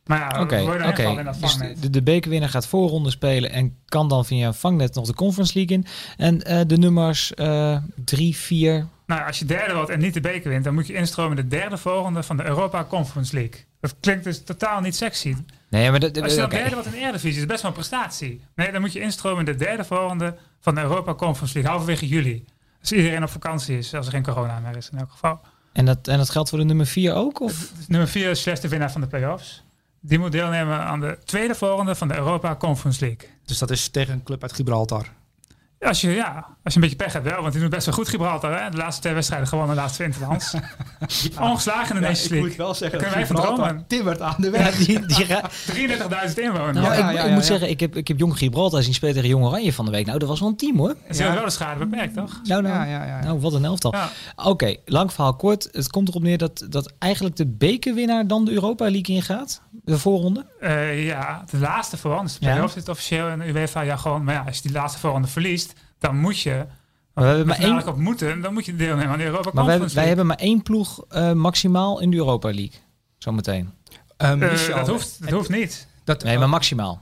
Maar ja, Oké, we ingevallen in dat Dus vangnet. de, de bekerwinnaar gaat voorronde spelen en kan dan via een vangnet nog de Conference League in. En eh, de nummers eh, drie, vier. Nou, als je derde wordt en niet de beker wint, dan moet je instromen in de derde volgende van de Europa Conference League. Dat klinkt dus totaal niet sexy. Nee, maar dat, Als je dan derde wordt in de Eredivisie, is best wel een prestatie. Nee, dan moet je instromen in de derde volgende van de Europa Conference League, halverwege juli. Als iedereen op vakantie is, als er geen corona meer is in elk geval. En dat, en dat geldt voor de nummer vier ook? Of? Nummer vier is slechtste winnaar van de playoffs. Die moet deelnemen aan de tweede volgende van de Europa Conference League. Dus dat is tegen een club uit Gibraltar. Als je, ja, als je een beetje pech hebt wel, want die doet best wel goed Gibraltar. Hè? De laatste twee wedstrijden gewonnen, de laatste 20 lands. (laughs) Ongeslagen in de Nations League. wel zeggen Kunnen wij van dromen? timmert aan de Ja, weg. die, die (laughs) ra- 33.000 inwoners. nou, Ja, ik, ja, ik ja, moet ja. zeggen, ik heb, ik heb Jong Gibraltar zien spelen tegen Jong Oranje van de week. Nou, dat was wel een team hoor. Dat is wel de schade beperkt, toch? Nou, nou, Ja, ja, ja. nou wat een elftal. Ja. Oké, lang verhaal kort. Het komt erop neer dat, dat eigenlijk de bekerwinnaar dan de Europa League ingaat. De voorronde. Eh, ja, de laatste voorronde. Dus de Ja. playoffs is officieel in de UEFA jargon. Maar ja, als je die laatste voorronde verliest, dan moet je... Maar we hebben maar één, op moeten, dan moet je deelnemen aan de Europa maar wij, Conference wij League. hebben maar één ploeg eh, maximaal in de Europa League. Zometeen. Ehm, Eh, Michel, dat hoeft, dat hoeft niet. dat- Nee, maar maximaal.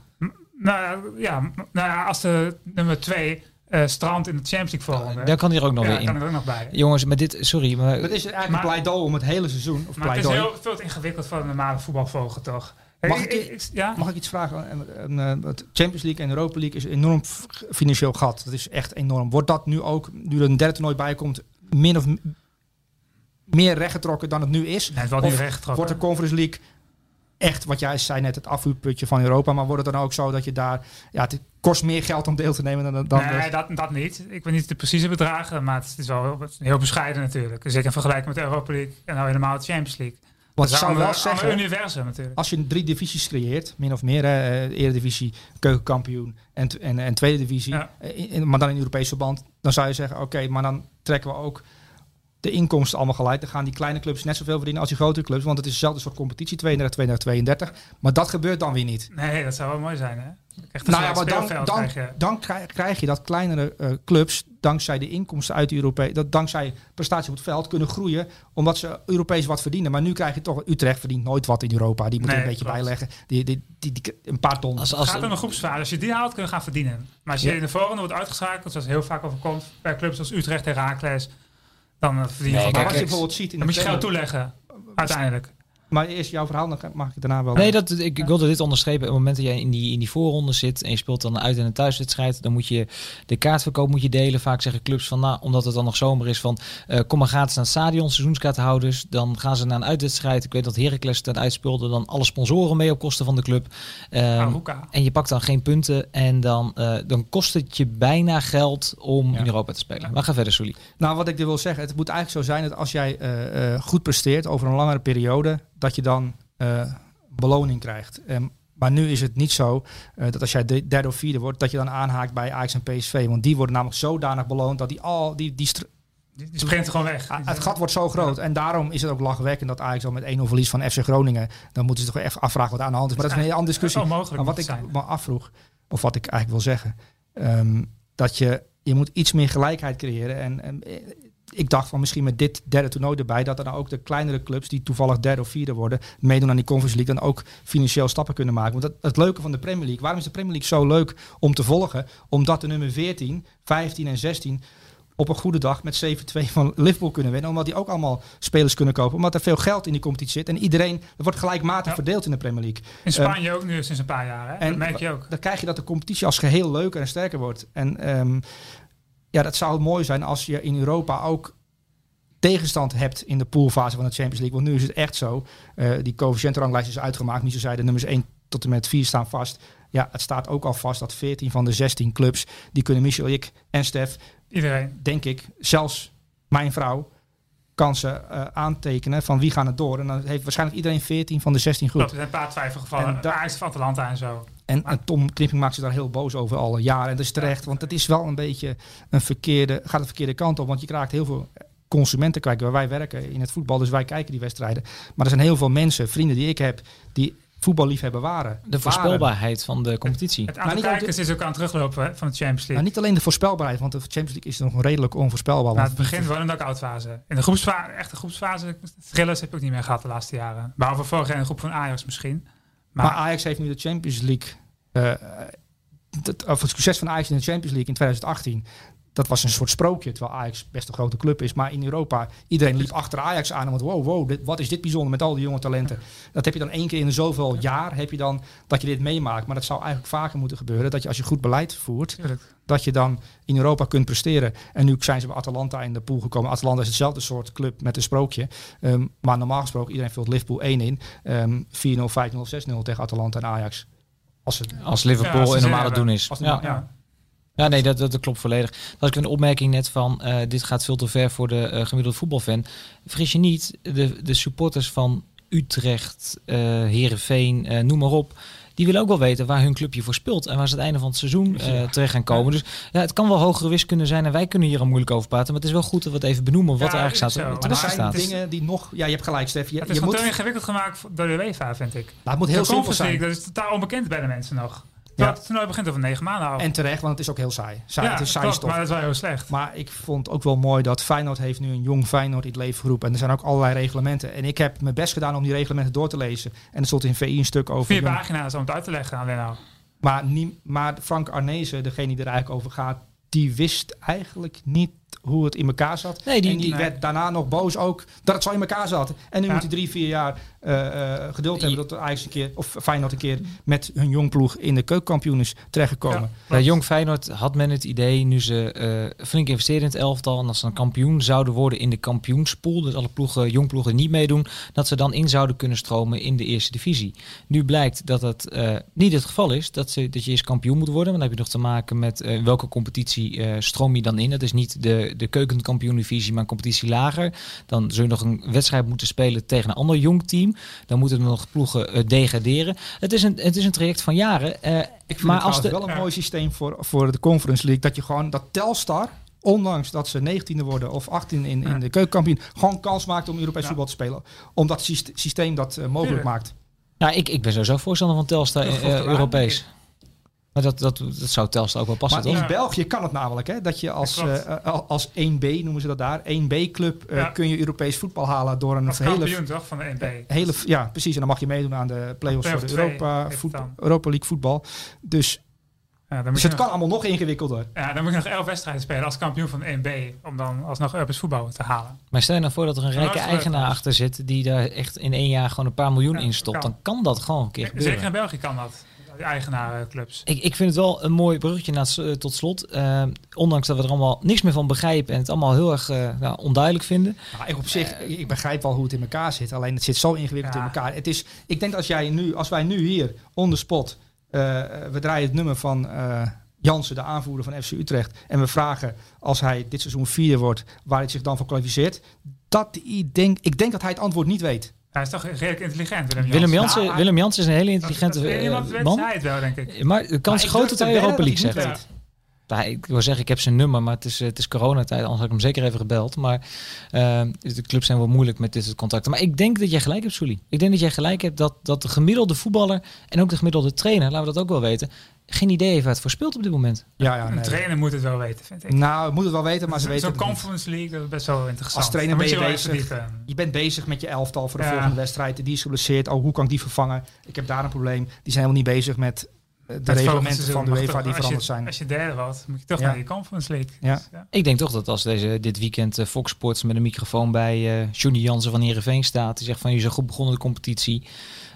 Nou ja, nou ja als de nummer twee eh strandt in de Champions League voorronde... Daar kan hij er ook nog ja, weer kan in. er ook nog bij. Jongens, maar dit, sorry, maar Het is eigenlijk Maar- een pleidooi om het hele seizoen. Of Maar het is heel veel te ingewikkeld voor een normale voetbalvolger, toch? Mag Ik- ja? Mag ik iets vragen? En, en, eh, Champions League en Europa League is enorm financieel gat. Dat is echt enorm. Wordt dat nu ook, nu er een derde toernooi bij komt, min of meer rechtgetrokken dan het nu is? Nee, het wordt. Wordt de Conference League echt, wat jij zei net, het afvuurputje van Europa? Maar wordt het dan ook zo dat je daar... Ja, het kost meer geld om deel te nemen dan... dan nee, dat, dat niet. Ik weet niet de precieze bedragen, maar het is wel heel, bescheiden natuurlijk. Zeker in vergelijking met de Europa League en nou helemaal de Champions League. Want is zou wel zeggen... universum natuurlijk. Als je drie divisies creëert, min of meer, hè, eh, Eredivisie, keukenkampioen en, en, en tweede divisie, Ja. eh, in- maar dan in Europees verband, dan zou je zeggen, oké, maar dan trekken we ook de inkomsten allemaal gelijk. Dan gaan die kleine clubs net zoveel verdienen als die grotere clubs, want het is dezelfde soort competitie, 32, 32, 32. Maar dat gebeurt dan weer niet. Nee, dat zou wel mooi zijn, hè? Echt een Nou ja, maar dan, dan, krijg je. dan krijg, je dat kleinere eh, clubs, dankzij de inkomsten uit de Europees, dat dankzij prestatie op het veld, kunnen groeien, omdat ze Europees wat verdienen. Maar nu krijg je toch, Utrecht verdient nooit wat in Europa, die moet er Nee, een beetje klopt. bijleggen. Die, die, die, die- een paar ton. als, Het als, gaat om een groepsfase. Als je die haalt, kun je gaan verdienen. Maar als je Ja. in de volgende wordt uitgeschakeld, zoals heel vaak overkomt bij clubs als Utrecht en Herakles, dan eh, verdien je Nee, kijk, wat je bijvoorbeeld ziet in Dan de moet je geld toeleggen, uiteindelijk. Maar eerst jouw verhaal, dan mag ik daarna wel. Nee, dat, ik, ik wilde dit onderstrepen. Op het moment dat jij in die, in die voorronde zit en je speelt dan uit- en een thuiswedstrijd, dan moet je de kaartverkoop moet je delen. Vaak zeggen clubs van, nou, omdat het dan nog zomer is, van eh, kom maar gratis naar het stadion, seizoenskaarthouders. Dan gaan ze naar een uitwedstrijd. Ik weet dat Heracles ten uitspeelde, dan alle sponsoren mee op kosten van de club. Aruka. en je pakt dan geen punten en dan, eh, dan kost het je bijna geld om Ja. in Europa te spelen. Maar ga verder, Sully. Nou, wat ik er wil zeggen, het moet eigenlijk zo zijn dat als jij eh, goed presteert over een langere periode, dat je dan eh, beloning krijgt. Ehm, maar nu is het niet zo eh, dat als jij de- derde of vierde wordt, dat je dan aanhaakt bij Ajax en PSV. Want die worden namelijk zodanig beloond dat die al die, die Die, die sprint gewoon weg. Ah, het gat wordt zo groot. En daarom is het ook lachwekkend dat Ajax al met 1-0 verlies van FC Groningen. Dan moeten ze toch echt afvragen wat aan de hand is. Maar dat is een hele andere discussie. Maar wat ik zijn. me afvroeg, of wat ik eigenlijk wil zeggen, ehm, dat je, je moet iets meer gelijkheid creëren. En, en ik dacht van misschien met dit derde toernooi erbij, dat er dan ook de kleinere clubs die toevallig derde of vierde worden, meedoen aan die Conference League, dan ook financieel stappen kunnen maken. Want dat, het leuke van de Premier League, waarom is de Premier League zo leuk om te volgen? Omdat de nummer 14, 15 en 16 op een goede dag met 7-2 van Liverpool kunnen winnen. Omdat die ook allemaal spelers kunnen kopen. Omdat er veel geld in die competitie zit. En iedereen, er wordt gelijkmatig Ja. verdeeld in de Premier League. In Spanje ook nu sinds een paar jaar. Hè? en- dat merk je ook. Dan krijg je dat de competitie als geheel leuker en sterker wordt. En ehm, ja, dat zou mooi zijn als je in Europa ook tegenstand hebt in de poolfase van de Champions League. Want nu is het echt zo. eh, die coëfficiëntenranglijst is uitgemaakt. Niet zo zei de nummers 1 tot en met 4 staan vast. Ja, het staat ook al vast dat 14 van de 16 clubs, die kunnen Michel, ik en Stef, Iedereen. denk ik, zelfs mijn vrouw, kansen eh, aantekenen van wie gaan het door. En dan heeft waarschijnlijk iedereen 14 van de 16 Klopt, goed. er zijn een paar twijfelgevallen. En dat- Ajax van Atalanta en zo. En, en Tom Knipping maakt zich daar heel boos over al jaren. En dat is terecht, want het is wel een beetje een verkeerde, gaat de verkeerde kant op. Want je krijgt heel veel consumenten kijken. Waar wij werken in het voetbal, dus wij kijken die wedstrijden. Maar er zijn heel veel mensen, vrienden die ik heb, die voetballiefhebber waren. De voorspelbaarheid van de competitie. Het Maar aantal niet ook kijkers is ook aan het teruglopen hè, van de Champions League. Nou, niet alleen de voorspelbaarheid, want de Champions League is nog redelijk onvoorspelbaar. Het begin van de knock-out fase. In de groepsfase, echte groepsfase, thrillers heb ik ook niet meer gehad de laatste jaren. Behalve vorig jaar in de groep van Ajax misschien. Maar, Maar Ajax heeft nu de Champions League. eh, dat, of het succes van Ajax in de Champions League in 2018. Dat was een soort sprookje, terwijl Ajax best een grote club is. Maar in Europa, iedereen liep achter Ajax aan. Want wow, wow, dit, wat is dit bijzonder met al die jonge talenten. Dat heb je dan één keer in zoveel jaar, heb je dan dat je dit meemaakt. Maar dat zou eigenlijk vaker moeten gebeuren. Dat je als je goed beleid voert, Tuurlijk. Dat je dan in Europa kunt presteren. En nu zijn ze bij Atalanta in de pool gekomen. Atalanta is hetzelfde soort club met een sprookje. Ehm, maar normaal gesproken, iedereen vult Liverpool 1 in. Ehm 4-0, 5-0, 6-0 tegen Atalanta en Ajax. Als het, Als Liverpool Ja, als ze in normale doen is. als Ja. normaal- Ja. Ja, nee, dat, dat, dat klopt volledig. Dat was ik een opmerking net van, eh, dit gaat veel te ver voor de eh, gemiddelde voetbalfan. Vergis je niet, de, de supporters van Utrecht, eh Herenveen, eh, noem maar op. Die willen ook wel weten waar hun clubje voor speelt en waar ze aan het einde van het seizoen eh, terecht gaan komen. Dus ja, het kan wel hogere wiskunde zijn en wij kunnen hier al moeilijk over praten. Maar het is wel goed dat we het even benoemen wat Ja, er eigenlijk staat. zo. Maar er Maar zijn dingen die nog... Ja, je hebt gelijk, Stef. Je, Het je is moet, nou, te ingewikkeld gemaakt voor- door de UEFA, vind ik. het moet heel simpel zijn. Dat is totaal onbekend bij de mensen nog. Terwijl Het toernooi begint over negen maanden al. En terecht, want het is ook heel saai. saai ja, het is saai klopt, stof. maar dat is wel heel slecht. Maar ik vond ook wel mooi dat Feyenoord heeft nu een jong Feyenoord in het leven geroepen. En er zijn ook allerlei reglementen. En ik heb mijn best gedaan om die reglementen door te lezen. En er stond in VI een stuk over. Vier jong- pagina's om het uit te leggen alleen al. maar, nie- maar Frank Arnezen, degene die er eigenlijk over gaat, die wist eigenlijk niet hoe het in elkaar zat. Nee, die- en die die- werd daarna nog boos ook dat het zo in elkaar zat. En nu Ja. moet hij drie, vier jaar eh, eh, geduld hebben dat Ajax een keer, of Feyenoord een keer met hun jong ploeg in de keukenkampioen is terechtgekomen. Ja. Bij Jong Feyenoord had men het idee, nu ze eh, flink investeren in het elftal... en als ze een kampioen zouden worden in de kampioenspool... dus alle ploegen, jong ploegen niet meedoen... dat ze dan in zouden kunnen stromen in de eerste divisie. Nu blijkt dat dat eh, niet het geval is. Dat, ze, dat je eerst kampioen moet worden. Want dan heb je nog te maken met eh, welke competitie eh, stroom je dan in. Dat is niet de, de keukenkampioen-divisie, maar een competitie lager. Dan zul je nog een wedstrijd moeten spelen tegen een ander jong team. Dan moeten er nog ploegen eh, degraderen. Het is, een, het is een traject van jaren. eh, Ik vind maar het als de, wel een mooi systeem voor, voor de Conference League. Dat je gewoon dat Telstar, ondanks dat ze 19e worden of 18 in, in Ja. de keukenkampioen, gewoon kans maakt om Europees Ja. voetbal te spelen. Omdat het syste- systeem dat eh, mogelijk Tuurlijk. maakt. Ja, ik, ik ben sowieso voorstander van Telstar Europees. Maar dat, dat, dat zou Telstar ook wel passen, maar toch? in België kan het namelijk, hè, dat je als, eh, eh, als 1B, noemen ze dat daar, 1B-club, eh, Ja. kun je Europees voetbal halen door een Als hele kampioen toch, van de NP. Hele, ja, precies. En dan mag je meedoen aan de play-offs voor de Europa, voetbal. Europa League voetbal. Dus, Ja, dan moet dus het nog- kan allemaal nog ingewikkelder. Ja, dan moet je nog elf wedstrijden spelen als kampioen van de 1B. Om dan alsnog Europees voetbal te halen. Maar stel je nou voor dat er een rijke eigenaar achter zit die daar echt in één jaar gewoon een paar miljoen Ja, in stopt. kan. Dan kan dat gewoon een keer Zeker gebeuren. in België kan dat. Eigenarenclubs. Ik, ik vind het wel een mooi bruggetje naar, eh, tot slot. Eh, ondanks dat we er allemaal niks meer van begrijpen en het allemaal heel erg nou, onduidelijk vinden. Nou, ik op zich, ik begrijp wel hoe het in elkaar zit. Alleen het zit zo ingewikkeld Ja. in elkaar. Het is, ik denk dat als, jij nu, als wij nu hier, on the spot, eh, we draaien het nummer van eh, Jansen, de aanvoerder van FC Utrecht. En we vragen, als hij dit seizoen vierde wordt, waar hij zich dan voor kwalificeert. Dat ik denk, ik denk dat hij het antwoord niet weet. Hij is toch redelijk intelligent, Willem Willem Jansen. Nou, Willem Jansen is een hele intelligente eh, iemand man. hij het wel, denk ik. Maar de kans is groot dat hij Europa League zegt. Ja. Nou, ik wil zeggen, ik heb zijn nummer, maar het is, eh, het is coronatijd. Anders had ik hem zeker even gebeld. Maar eh, de clubs zijn wel moeilijk met dit soort contacten. Maar ik denk dat jij gelijk hebt, Sully. Ik denk dat jij gelijk hebt dat, dat de gemiddelde voetballer en ook de gemiddelde trainer, laten we dat ook wel weten, geen idee heeft waar het voor speelt op dit moment. Ja, ja, Een trainer moet het wel weten, vind ik. Nou, moet het wel weten, maar ze Zo'n weten het niet. Conference League, dat is best wel interessant. Als trainer ben je bezig. Je bent bezig met je elftal voor de Ja. volgende wedstrijd. Die is geblesseerd. Oh, hoe kan ik die vervangen? Ik heb daar een probleem. Die zijn helemaal niet bezig met de Het volgende reglementen van de UEFA die veranderd zijn. Als je derde wordt, moet je toch Ja. naar die Conference League. Ja. Dus, ja. Ik denk toch dat als deze, dit weekend eh, Fox Sports met een microfoon bij eh Johnny Jansen van Heerenveen staat. Die zegt van, jullie zijn goed begonnen de competitie.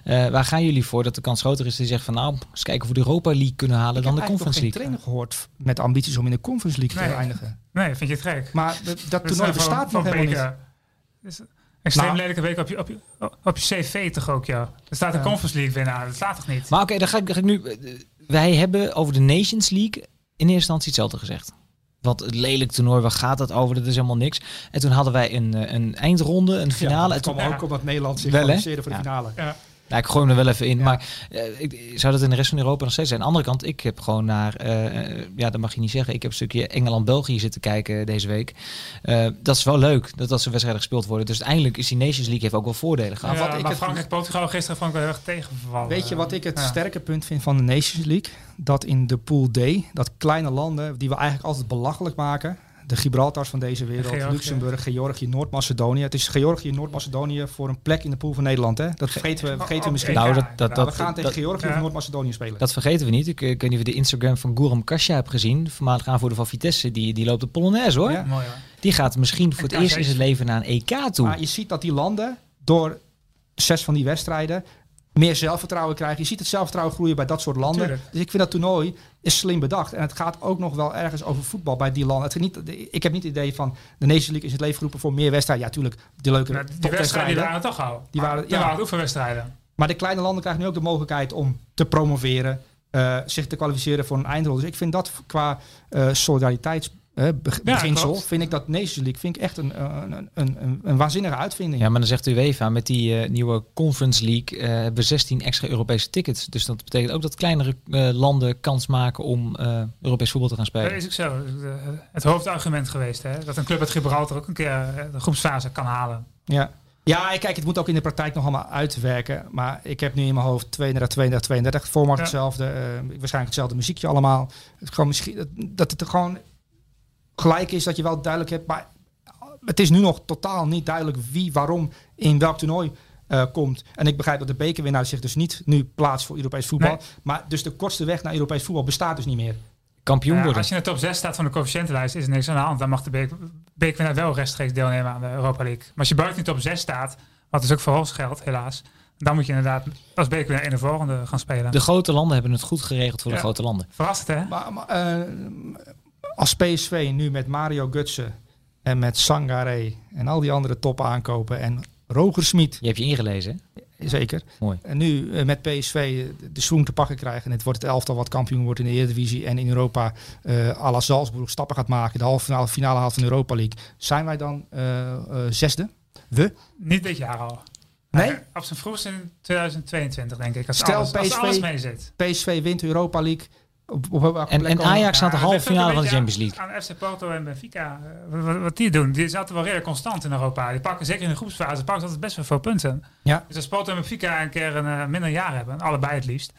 Eh, waar gaan jullie voor? Dat de kans groter is. Die zegt van, nou, eens kijken of we de Europa League kunnen halen Ik dan heb de Conference nog geen League. trainer gehoord met ambities om in de Conference League te eindigen. Nee, vind je het gek? Maar de- dat Dat toernooi bestaat van- nog helemaal niet. Extreem Nou. lelijke week op je, op, je, op je cv toch ook, ja. Er staat een. Conference League winnaar, dat staat toch niet? Maar oké, dan, ga ik, dan ga ik nu... Wij hebben over de Nations League in eerste instantie hetzelfde gezegd. Want het lelijk toernooi, waar gaat dat over? Dat is helemaal niks. En toen hadden wij een, eh, een eindronde, een finale. Ja, en het toen, kwam Ja. ook omdat Nederland zich kwalificeerde voor de Ja. finale. Ja. Nou, ik gooi hem er wel even in. Maar eh, ik, zou dat in de rest van Europa nog steeds zijn? Aan de andere kant, ik heb gewoon naar, eh, eh, ja, dat mag je niet zeggen. Ik heb een stukje Engeland-België zitten kijken deze week. Eh, dat is wel leuk dat dat soort wedstrijden gespeeld worden. Dus uiteindelijk is die Nations League heeft ook wel voordelen gehad. Ja, wat ik maar het- Frankrijk-Portugal gisteren vond ik wel erg tegengevallen. Weet je wat ik het Ja. sterke punt vind van de Nations League? Dat in de Pool D, dat kleine landen die we eigenlijk altijd belachelijk maken. De Gibraltars van deze wereld, Georgië. Luxemburg, Georgië, Noord-Macedonië. Het is Georgië, Noord-Macedonië voor een plek in de pool van Nederland. Hè? Dat vergeten we, vergeten we misschien. Nou, dat, dat, inderdaad. dat, we gaan tegen dat, Georgië ja. of Noord-Macedonië spelen. dat vergeten we niet. Ik, ik weet niet of je de Instagram van Guram Kasia hebt gezien. Voormalig aanvoerder van Vitesse. Die, die loopt de Polonaise hoor. Ja. Mooi hoor. Die gaat misschien voor het eerst in zijn leven naar een EK toe. Maar je ziet dat die landen door zes van die wedstrijden meer zelfvertrouwen krijgen. Je ziet het zelfvertrouwen groeien bij dat soort landen. Tuurlijk. Dus ik vind dat toernooi is slim bedacht. En het gaat ook nog wel ergens over voetbal bij die landen. Het niet, ik heb niet het idee van de Nations League is het leven geroepen voor meer wedstrijden. Ja, tuurlijk, de leuke Nou, die wedstrijden die topwedstrijden. waren toch al. Die waren- ja. waren oefenwedstrijden. Maar de kleine landen krijgen nu ook de mogelijkheid om te promoveren. eh, zich te kwalificeren voor een eindrol. Dus ik vind dat qua eh solidariteitsbeginsel, klopt. vind ik dat Nations League vind ik echt een, een, een, een, een waanzinnige uitvinding. Ja, maar dan zegt UEFA met die eh, nieuwe Conference League eh, hebben we 16 extra Europese tickets. Dus dat betekent ook dat kleinere eh, landen kans maken om eh, Europees voetbal te gaan Dat spelen. is ook zo. De- Het hoofdargument geweest. Hè? Dat een club uit Gibraltar ook een keer eh, de groepsfase kan halen. Ja. Ja, kijk, het moet ook in de praktijk nog allemaal uitwerken. Maar ik heb nu in mijn hoofd 32, 32, 32. Format Ja. hetzelfde. eh, waarschijnlijk hetzelfde muziekje allemaal. Het is gewoon misschien, dat, dat het er gewoon gelijk is dat je wel duidelijk hebt. Maar het is nu nog totaal niet duidelijk wie, waarom, in welk toernooi eh, komt. En ik begrijp dat de bekerwinnaar zich dus niet nu plaatst voor Europees voetbal. Nee. Maar dus de kortste weg naar Europees voetbal bestaat dus niet meer. Kampioen worden. als je in de top 6 staat van de coëfficiëntenlijst, is er niks aan de hand. Dan mag de bekerwinnaar wel rechtstreeks deelnemen aan de Europa League. Maar als je buiten de top 6 staat, wat dus ook voor ons geldt, helaas. Dan moet je inderdaad als bekerwinnaar in de volgende gaan spelen. De grote landen hebben het goed geregeld voor de grote landen. Verrast hè? Maar, maar, eh, als PSV nu met Mario Gutsen en met Sangare en al die andere top aankopen en Roger Smit, Je hebt je ingelezen. hè? zeker. Mooi. En nu eh, met PSV de schoen te pakken krijgen. En het wordt het elftal wat kampioen wordt in de Eredivisie en in Europa eh à la Salzburg stappen gaat maken. De halve finale, finale haalt van de Europa League. Zijn wij dan eh, eh, zesde? We? Niet dit jaar al. Nee? Eh, op zijn vroegst in 2022 denk ik. Als, Stel alles, als PSV alles mee zit. PSV wint de Europa League. Op, op welke En, en? Ajax staat de halve finale van de Champions League. Aan, aan FC Porto en Benfica. eh, wat, wat die doen, die zaten wel redelijk constant in Europa. Die pakken zeker in de groepsfase, pakken ze altijd best wel veel punten. Ja. Dus als Porto en Benfica een keer een eh, minder jaar hebben, allebei het liefst,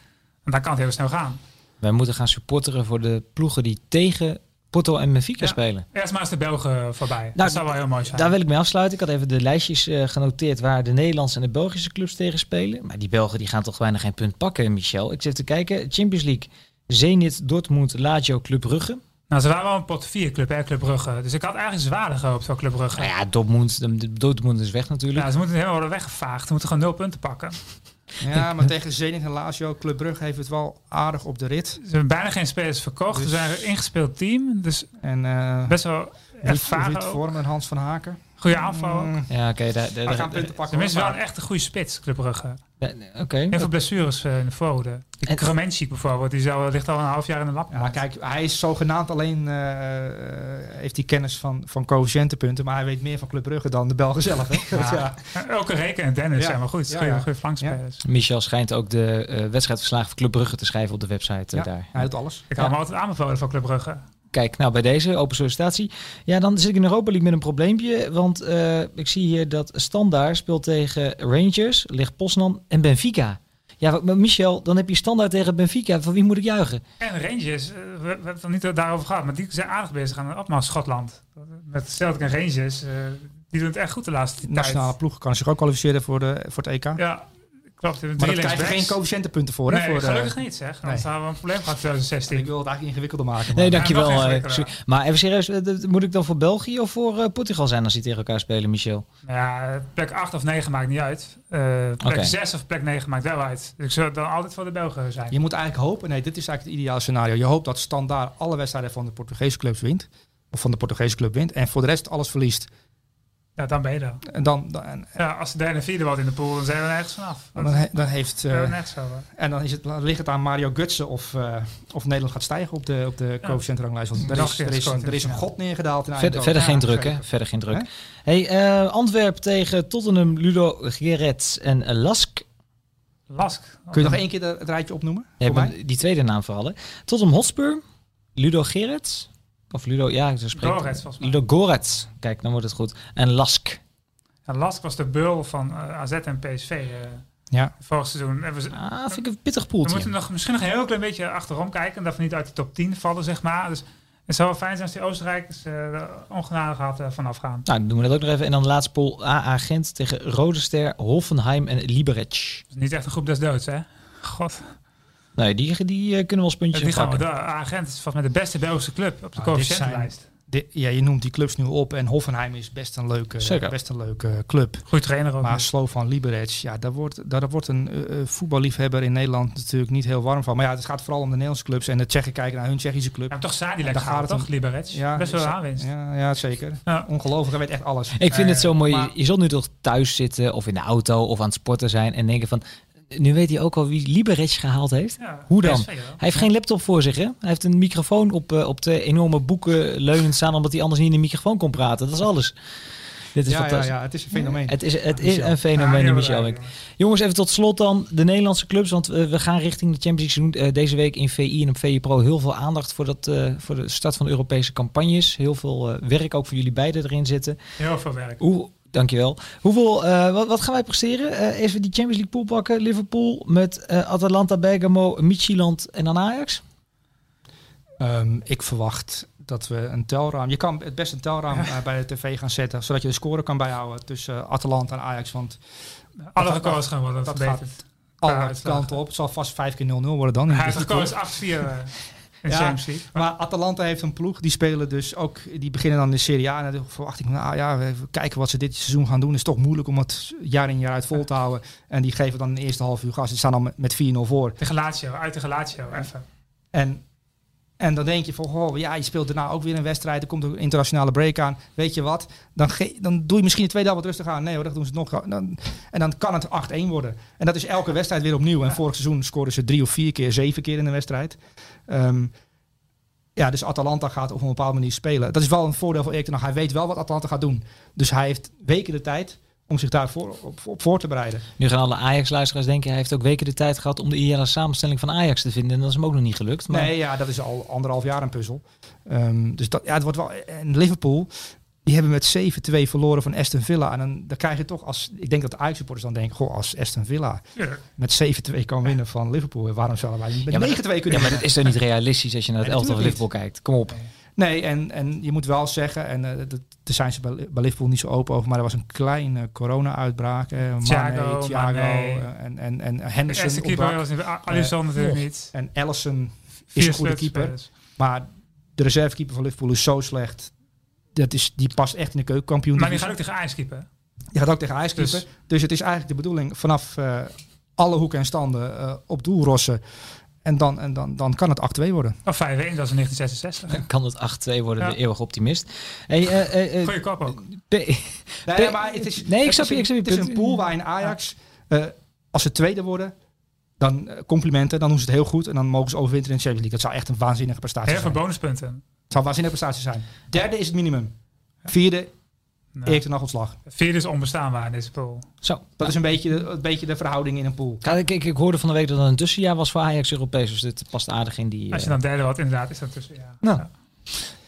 dan kan het heel snel gaan. Wij moeten gaan supporteren voor de ploegen die tegen Porto en Benfica Ja. spelen. Eerst maar eens de Belgen voorbij. Nou, dat zou wel heel mooi zijn. Daar wil ik mee afsluiten. Ik had even de lijstjes eh, genoteerd waar de Nederlandse en de Belgische clubs tegen spelen. Maar die Belgen die gaan toch bijna geen punt pakken, Michel. Ik zit te kijken. Champions League. Zenit, Dortmund, Lazio, Club Brugge. Nou, ze waren wel een pot 4 club, hè, Club Brugge. Dus ik had eigenlijk zwaarder gehoopt voor Club Brugge. Nou ja, Dortmund, de, de- Dortmund is weg natuurlijk. Ja, ze moeten helemaal worden weggevaagd. Ze moeten gewoon nul punten pakken. Ja, maar tegen Zenit en Lazio, Club Brugge heeft het wel aardig op de rit. Ze hebben bijna geen spelers verkocht. Dus- Ze zijn een ingespeeld team. Dus En eh best wel ervaren Ruud. Vorm en Hans van Haken. Goede aanval ook. Mm, Ja, oké. daar- daar- we gaan punten pakken. Hoor, wel een echt een goede spits, Club Brugge. Oké. Heel veel blessures eh, in de voorhoede. Die En- bijvoorbeeld, die zal, ligt al een half jaar in de lap. Ja, maar kijk, hij is zogenaamd alleen, eh, eh, heeft hij kennis van, van coëfficiëntenpunten, maar hij weet meer van Club Brugge dan de Belgen zelf. Hè? (laughs) Ja. ja. Elke Reken en Dennis Ja. zijn maar goed. Ja, Goede, ja. goede flankspelers. Michel schijnt ook de eh wedstrijdverslagen van Club Brugge te schrijven op de website eh, Ja. daar. Hij doet alles. Ik had hem altijd aanbevolen voor Club Brugge. Kijk, nou bij deze open sollicitatie. Ja, dan zit ik in Europa League met een probleempje. Want eh, ik zie hier dat Standaard speelt tegen Rangers, ligt Poznan en Benfica. Ja, maar Michel, dan heb je Standaard tegen Benfica. Van wie moet ik juichen? En Rangers, eh, we, we hebben het nog niet daarover gehad, maar die zijn aardig bezig aan de opmars Schotland. Met Celtic en Rangers, eh, die doen het echt goed de laatste De tijd. nationale ploeg kan zich ook kwalificeren voor, de, voor het EK. Ja, klopt. maar daar krijg je geen coëfficiëntenpunten voor. hè, voor de- gelukkig niet zeg. Anders Nee. hadden we een probleem gehad in 2016. Ik wil het eigenlijk ingewikkelder maken. Nee, dankjewel. eh, maar even serieus, eh, moet ik dan voor België of voor eh, Portugal zijn als die tegen elkaar spelen, Michel? Nou ja, plek 8 of 9 maakt niet uit. Eh, plek Oké. 6 of plek 9 maakt wel uit. Dus ik zou dan altijd voor de Belgen zijn. Je moet eigenlijk hopen, nee, dit is eigenlijk het ideale scenario. Je hoopt dat Standaard alle wedstrijden van de Portugese clubs wint. Of van de Portugese club wint. En voor de rest alles verliest. Ja, dan ben je er. En dan, dan, en, Ja, als de derde en vierde wat in de pool, dan zijn we er nergens vanaf. Dat dan, he- dan heeft... eh, uh, net zo. hè. en dan is het, ligt het aan Mario Gutsen of, eh, of Nederland gaat stijgen op de, op de coëfficiëntenranglijst. Want er is, er, is, er is een god neergedaald in Verder, verder geen Ja, druk, hè? Verder geen druk. Hè? Hey, eh, Antwerp tegen Tottenham, Ludo Gerets en Lask. Lask. Kun je nog één keer de- het rijtje opnoemen? Ja, voor maar mij? die tweede naam vooral. hè. Tottenham Hotspur, Ludo Gerets. Of Ludo, ja, zo spreekt volgens mij. Ludo Gorets. Kijk, dan wordt het goed. En Lask. Ja, Lask was de beul van eh, AZ en PSV eh Ja. vorig seizoen. En we, Ah, vind ik een pittig we poeltje. moeten nog, misschien nog een heel klein beetje achterom kijken. En dat we niet uit de top 10 vallen, zeg maar. Dus het zou wel fijn zijn als die Oostenrijkers eh er ongenade gaat eh, vanaf gaan. Nou, dan doen we dat ook nog even. En dan de laatste pool AA Gent tegen Rode Ster, Hoffenheim en Liberec. Dat is niet echt een groep des doods, hè? God. Nee, die, die eh, kunnen wel eens puntjes die gaan we. Agent is volgens mij de beste Belgische club op de Ah, coëfficiëntenlijst. De- ja, je noemt die clubs nu op en Hoffenheim is best een leuke, Zeker. best een leuke club. Goeie trainer ook. Maar Slovan Liberec, ja, daar wordt, daar wordt een eh, eh, voetballiefhebber in Nederland natuurlijk niet heel warm van. Maar ja, het gaat vooral om de Nederlandse clubs en de Tsjechen kijken naar hun Tsjechische club. ja, maar toch Sadilek Daar gaat het toch? om. Liberec. Ja, Best wel aanwinst. Ja, ja zeker. Ja. Ongelooflijk, hij weet echt alles. Ik vind het zo mooi. maar- je zult nu toch thuis zitten of in de auto of aan het sporten zijn en denken van... Nu weet hij ook al wie Liberec gehaald heeft. Ja, Hoe dan? PSV. Hij heeft geen laptop voor zich, hè? Hij heeft een microfoon op, eh, op de enorme boeken leunend staan... omdat hij anders niet in de microfoon kon praten. Dat is alles. Dit is Ja, ja, fantastisch. ja, het is een fenomeen. Het is, het is een Ja, fenomeen, heel Michel. Jongens, even tot slot dan de Nederlandse clubs. Want eh, we gaan richting de Champions League seizoen. Eh, deze week in VI en op VI Pro heel veel aandacht voor, dat, voor de start van de Europese campagnes. Heel veel werk ook voor jullie beiden erin zitten. Heel veel werk. Hoe, dankjewel. Hoeveel, eh, wat, wat gaan wij presteren? Eh eerst weer die Champions League pool pakken. Liverpool met eh, Atalanta, Bergamo, Midtjylland en dan Ajax. Ehm, ik verwacht dat we een telraam... Je kan het best een telraam (laughs) bij de tv gaan zetten, zodat je de score kan bijhouden tussen Atalanta en Ajax. Want Alle records gaan worden dat verbeterd. alle kanten op. Het zal vast 5 keer 0-0 worden dan. in Hij de heeft pool. records 8-4 eh, in de Ja. Maar Atalanta heeft een ploeg, die spelen dus ook, die beginnen dan in de Serie A. En dan verwacht ik, nou ja, we even kijken wat ze dit seizoen gaan doen. Het is toch moeilijk om het jaar in jaar uit vol te houden. En die geven dan in de eerste half uur gas. Ze staan dan met- met 4-0 voor. De Lazio, uit de Lazio, even. En, en dan denk je van, oh, ja, je speelt daarna ook weer een wedstrijd. Er komt een internationale break aan. Weet je wat? Dan, ge- dan doe je misschien de tweede helft wat rustig aan. Nee hoor, dat doen ze nog. Dan, en dan kan het 8-1 worden. En dat is elke wedstrijd weer opnieuw. En vorig seizoen scoren ze drie of vier keer, zeven keer in een wedstrijd. Ehm, ja, dus Atalanta gaat op een bepaalde manier spelen. Dat is wel een voordeel voor Erik ten Hag. Hij weet wel wat Atalanta gaat doen. Dus hij heeft weken de tijd om zich daarvoor op, op voor te bereiden. Nu gaan alle Ajax-luisteraars denken... hij heeft ook weken de tijd gehad om de ideale samenstelling van Ajax te vinden. En dat is hem ook nog niet gelukt. Maar Nee, ja, dat is al anderhalf jaar een puzzel. Ehm, dus dat, ja, het wordt wel. En Liverpool, die hebben met 7-2 verloren van Aston Villa. En dan, dan krijg je toch als. Ik denk dat de Ajax-supporters dan denken: goh, als Aston Villa Ja. met 7-2 kan winnen van Liverpool, waarom zouden wij niet met Ja, maar 9-2 kunnen Ja, maar winnen? dat is toch niet realistisch als je naar het Nee, elftal van Liverpool kijkt. Kom op. Nee, en, en je moet wel zeggen, en eh, dat, daar zijn ze bij, bij Liverpool niet zo open over, maar er was een kleine corona-uitbraak. Mane, Thiago, Thiago Mane. eh, en, en, en De Henderson eerste keeper was niet, Alisson natuurlijk niet. En Allison is een goede keeper. Maar de reservekeeper van Liverpool is zo slecht. Dat is, die past echt in de keukenkampioen. Maar die gaat ook tegen Ajax keeper. Die gaat ook tegen Ajax keeper. Dus- Dus, het is eigenlijk de bedoeling vanaf eh, alle hoeken en standen eh, op doel rossen. En dan, en dan, dan kan het 8-2 worden. Of 5-1, dat is in 1966. Dan kan het 8-2 worden, Ja. de eeuwige optimist. Hey, eh, eh, eh, Goeie kop ook. P- Nee, maar het is, Nee, ik snap je, Het is een pool waarin Ajax, eh, als ze tweede worden, dan complimenten, dan doen ze het heel goed. En dan mogen ze overwinteren in de Champions League. Dat zou echt een waanzinnige prestatie Heel veel zijn. bonuspunten. Zou een waanzinnige prestatie zijn. Derde is het minimum. Vierde, Nou, ten Hag ontslag. Vierde is onbestaanbaar in deze pool. Zo. Dat is een beetje, een beetje de verhouding in een pool. Ja, ik, ik, ik hoorde van de week dat het een tussenjaar was voor Ajax Europees. Dus dit past aardig in die... Als je eh, dan derde wordt, inderdaad, is dat tussen. Ja. Nou. Ja.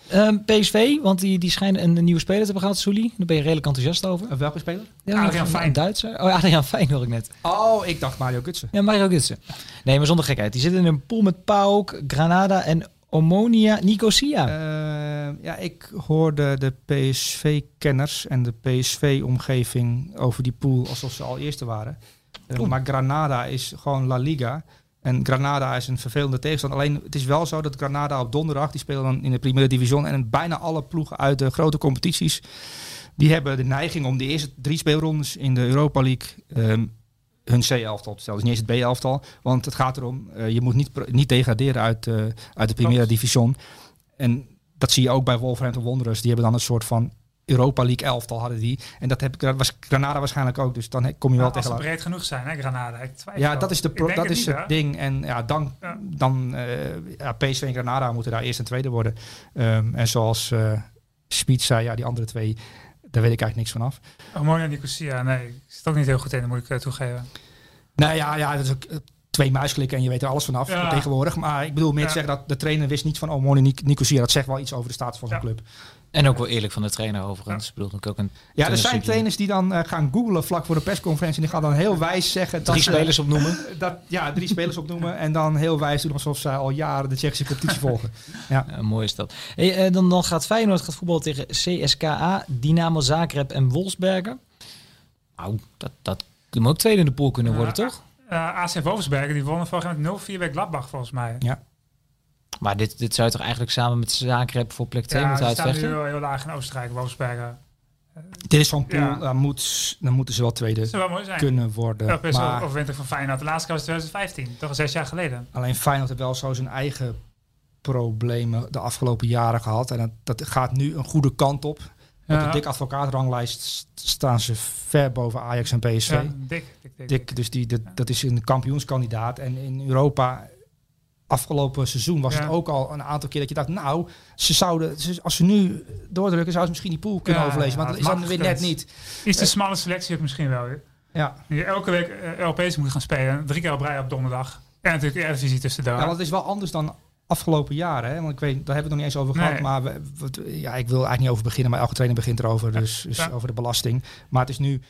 ehm, PSV, want die, die schijnen een, nieuwe speler te hebben gehad, Souli. Daar ben je redelijk enthousiast over. Uh, welke speler? Ja, Adriaan Fijn. Een Duitser. Oh, Adriaan Fijn hoor ik net. Oh, ik dacht Mario Gutsen. Ja, Mario Gutsen. Nee, maar zonder gekheid. Die zitten in een pool met PAOK, Granada en Omonia Nicosia. Eh, ja, ik hoorde de PSV-kenners en de PSV-omgeving over die pool alsof ze al eerste waren. Eh, maar Granada is gewoon La Liga. En Granada is een vervelende tegenstander. Alleen het is wel zo dat Granada op donderdag, die spelen dan in de Primera Division. En bijna alle ploegen uit de grote competities, die hebben de neiging om de eerste drie speelrondes in de Europa League ehm, hun C-elftal te stellen. Dus niet eens het B-elftal. Want het gaat erom, eh, je moet niet, niet degraderen uit, eh, uit de Primera. Division. En dat zie je ook bij Wolverhampton Wanderers. Die hebben dan een soort van Europa League elftal hadden die. En dat heb, dat was Granada waarschijnlijk ook. Dus dan kom je wel als ze tegen... breed genoeg zijn, hè, Granada. Ik twijfel Ja, wel. dat is, de pro- dat het is niet, het ding. En ja, dan, Ja. dan eh, ja, PSV en Granada moeten daar eerst en tweede worden. Ehm, en zoals eh Smit zei, ja, die andere twee, daar weet ik eigenlijk niks van af. Omonia Nicosia, nee. Ik zit ook niet heel goed in, dat moet ik eh, toegeven. Nou ja, ja dat is ook eh, twee muisklikken en je weet er alles vanaf Ja. tegenwoordig. Maar ik bedoel meer Ja. te zeggen dat de trainer wist niet van... oh, Moni Nicosia, dat zegt wel iets over de status van zijn Ja. club. En ook wel eerlijk van de trainer overigens. Bedoel natuurlijk ook een Ja, er zijn trainers die dan eh, gaan googlen vlak voor de persconferentie... en die gaan dan heel wijs zeggen... dat Drie ze- spelers opnoemen. (laughs) Dat, ja, drie spelers opnoemen en dan heel wijs doen alsof zij al jaren de Tsjechische competitie volgen. (laughs) Ja. Ja, mooi is dat. Hey, eh, dan, dan gaat Feyenoord gaat voetballen tegen CSKA, Dynamo Zagreb en Wolfsberger. Nou, dat, dat moet ook tweede in de pool kunnen worden, Ja. toch? Eh, AC Wolfsberger, die wonnen vorig jaar met 0-4 bij Gladbach volgens mij. Maar dit, dit zou je toch eigenlijk samen met Zagreb voor plek 2 Ja, moeten ze staan nu uitvechten? heel, heel laag in Oostenrijk, Wolfsberger. Dit is zo'n pool, Ja. dan, moet, dan moeten ze wel tweede Dat zou wel mooi zijn. kunnen worden. Europese Maar overwinter van Feyenoord. De laatste keer was 2015, toch al zes jaar geleden. alleen Feyenoord heeft wel zo zijn eigen problemen de afgelopen jaren gehad. En dat, dat gaat nu een goede kant op. Op Ja. de dik advocaatranglijst st- staan ze ver boven Ajax en PSV. Ja, dik, dik, dik, dik. Dik, dus die, dat, dat is een kampioenskandidaat. En in Europa, afgelopen seizoen, was Ja. het ook al een aantal keer dat je dacht, nou, ze zouden, ze- als ze nu doordrukken, zouden ze misschien die pool kunnen Ja, overlezen. Maar dat is dan dat weer net niet. Iets te smalle selectie ook misschien wel. Ja. Die elke week eh, Europees moet gaan spelen. Drie keer op rij op donderdag. En natuurlijk Eredivisie tussendoor. ja, want het is wel anders dan afgelopen jaren. Hè? Want ik weet, daar hebben we het nog niet eens over gehad. Nee. Maar we, we- ja, ik wil eigenlijk niet over beginnen, maar elke trainer begint erover. Dus, dus Ja. over de belasting. Maar het is nu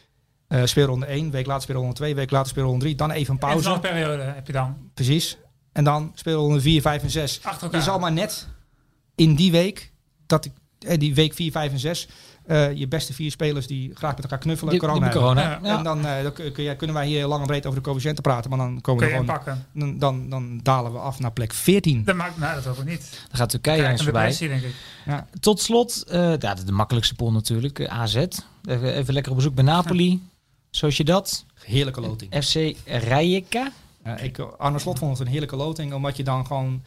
eh speelronde 1, week later speelronde 2, week later speelronde 3. Dan even een pauze. periode heb je dan. Precies. En dan speelronde 4, 5 en 6. Achter elkaar. Je zal maar net in die week, dat ik, eh, die week 4, 5 en 6, eh, je beste vier spelers die graag met elkaar knuffelen, Die- corona die hebben. corona. Ja. Ja. En dan, eh, dan kun, je- kunnen wij hier lang en breed over de coëfficiënten praten, maar dan komen Kun we gewoon, dan, dan, dan dalen we af naar plek 14. Dat maakt, nou, dat hoop ik niet. Dan gaat Turkije ons een voorbij. denk ik. Tot slot, eh, ja, de, de makkelijkste pool natuurlijk, AZ. Even, even lekker op bezoek bij Napoli. Zoals je dat. Heerlijke loting. FC Rijeka. Ja, ik, Arne Slot vond het een heerlijke loting, omdat je dan gewoon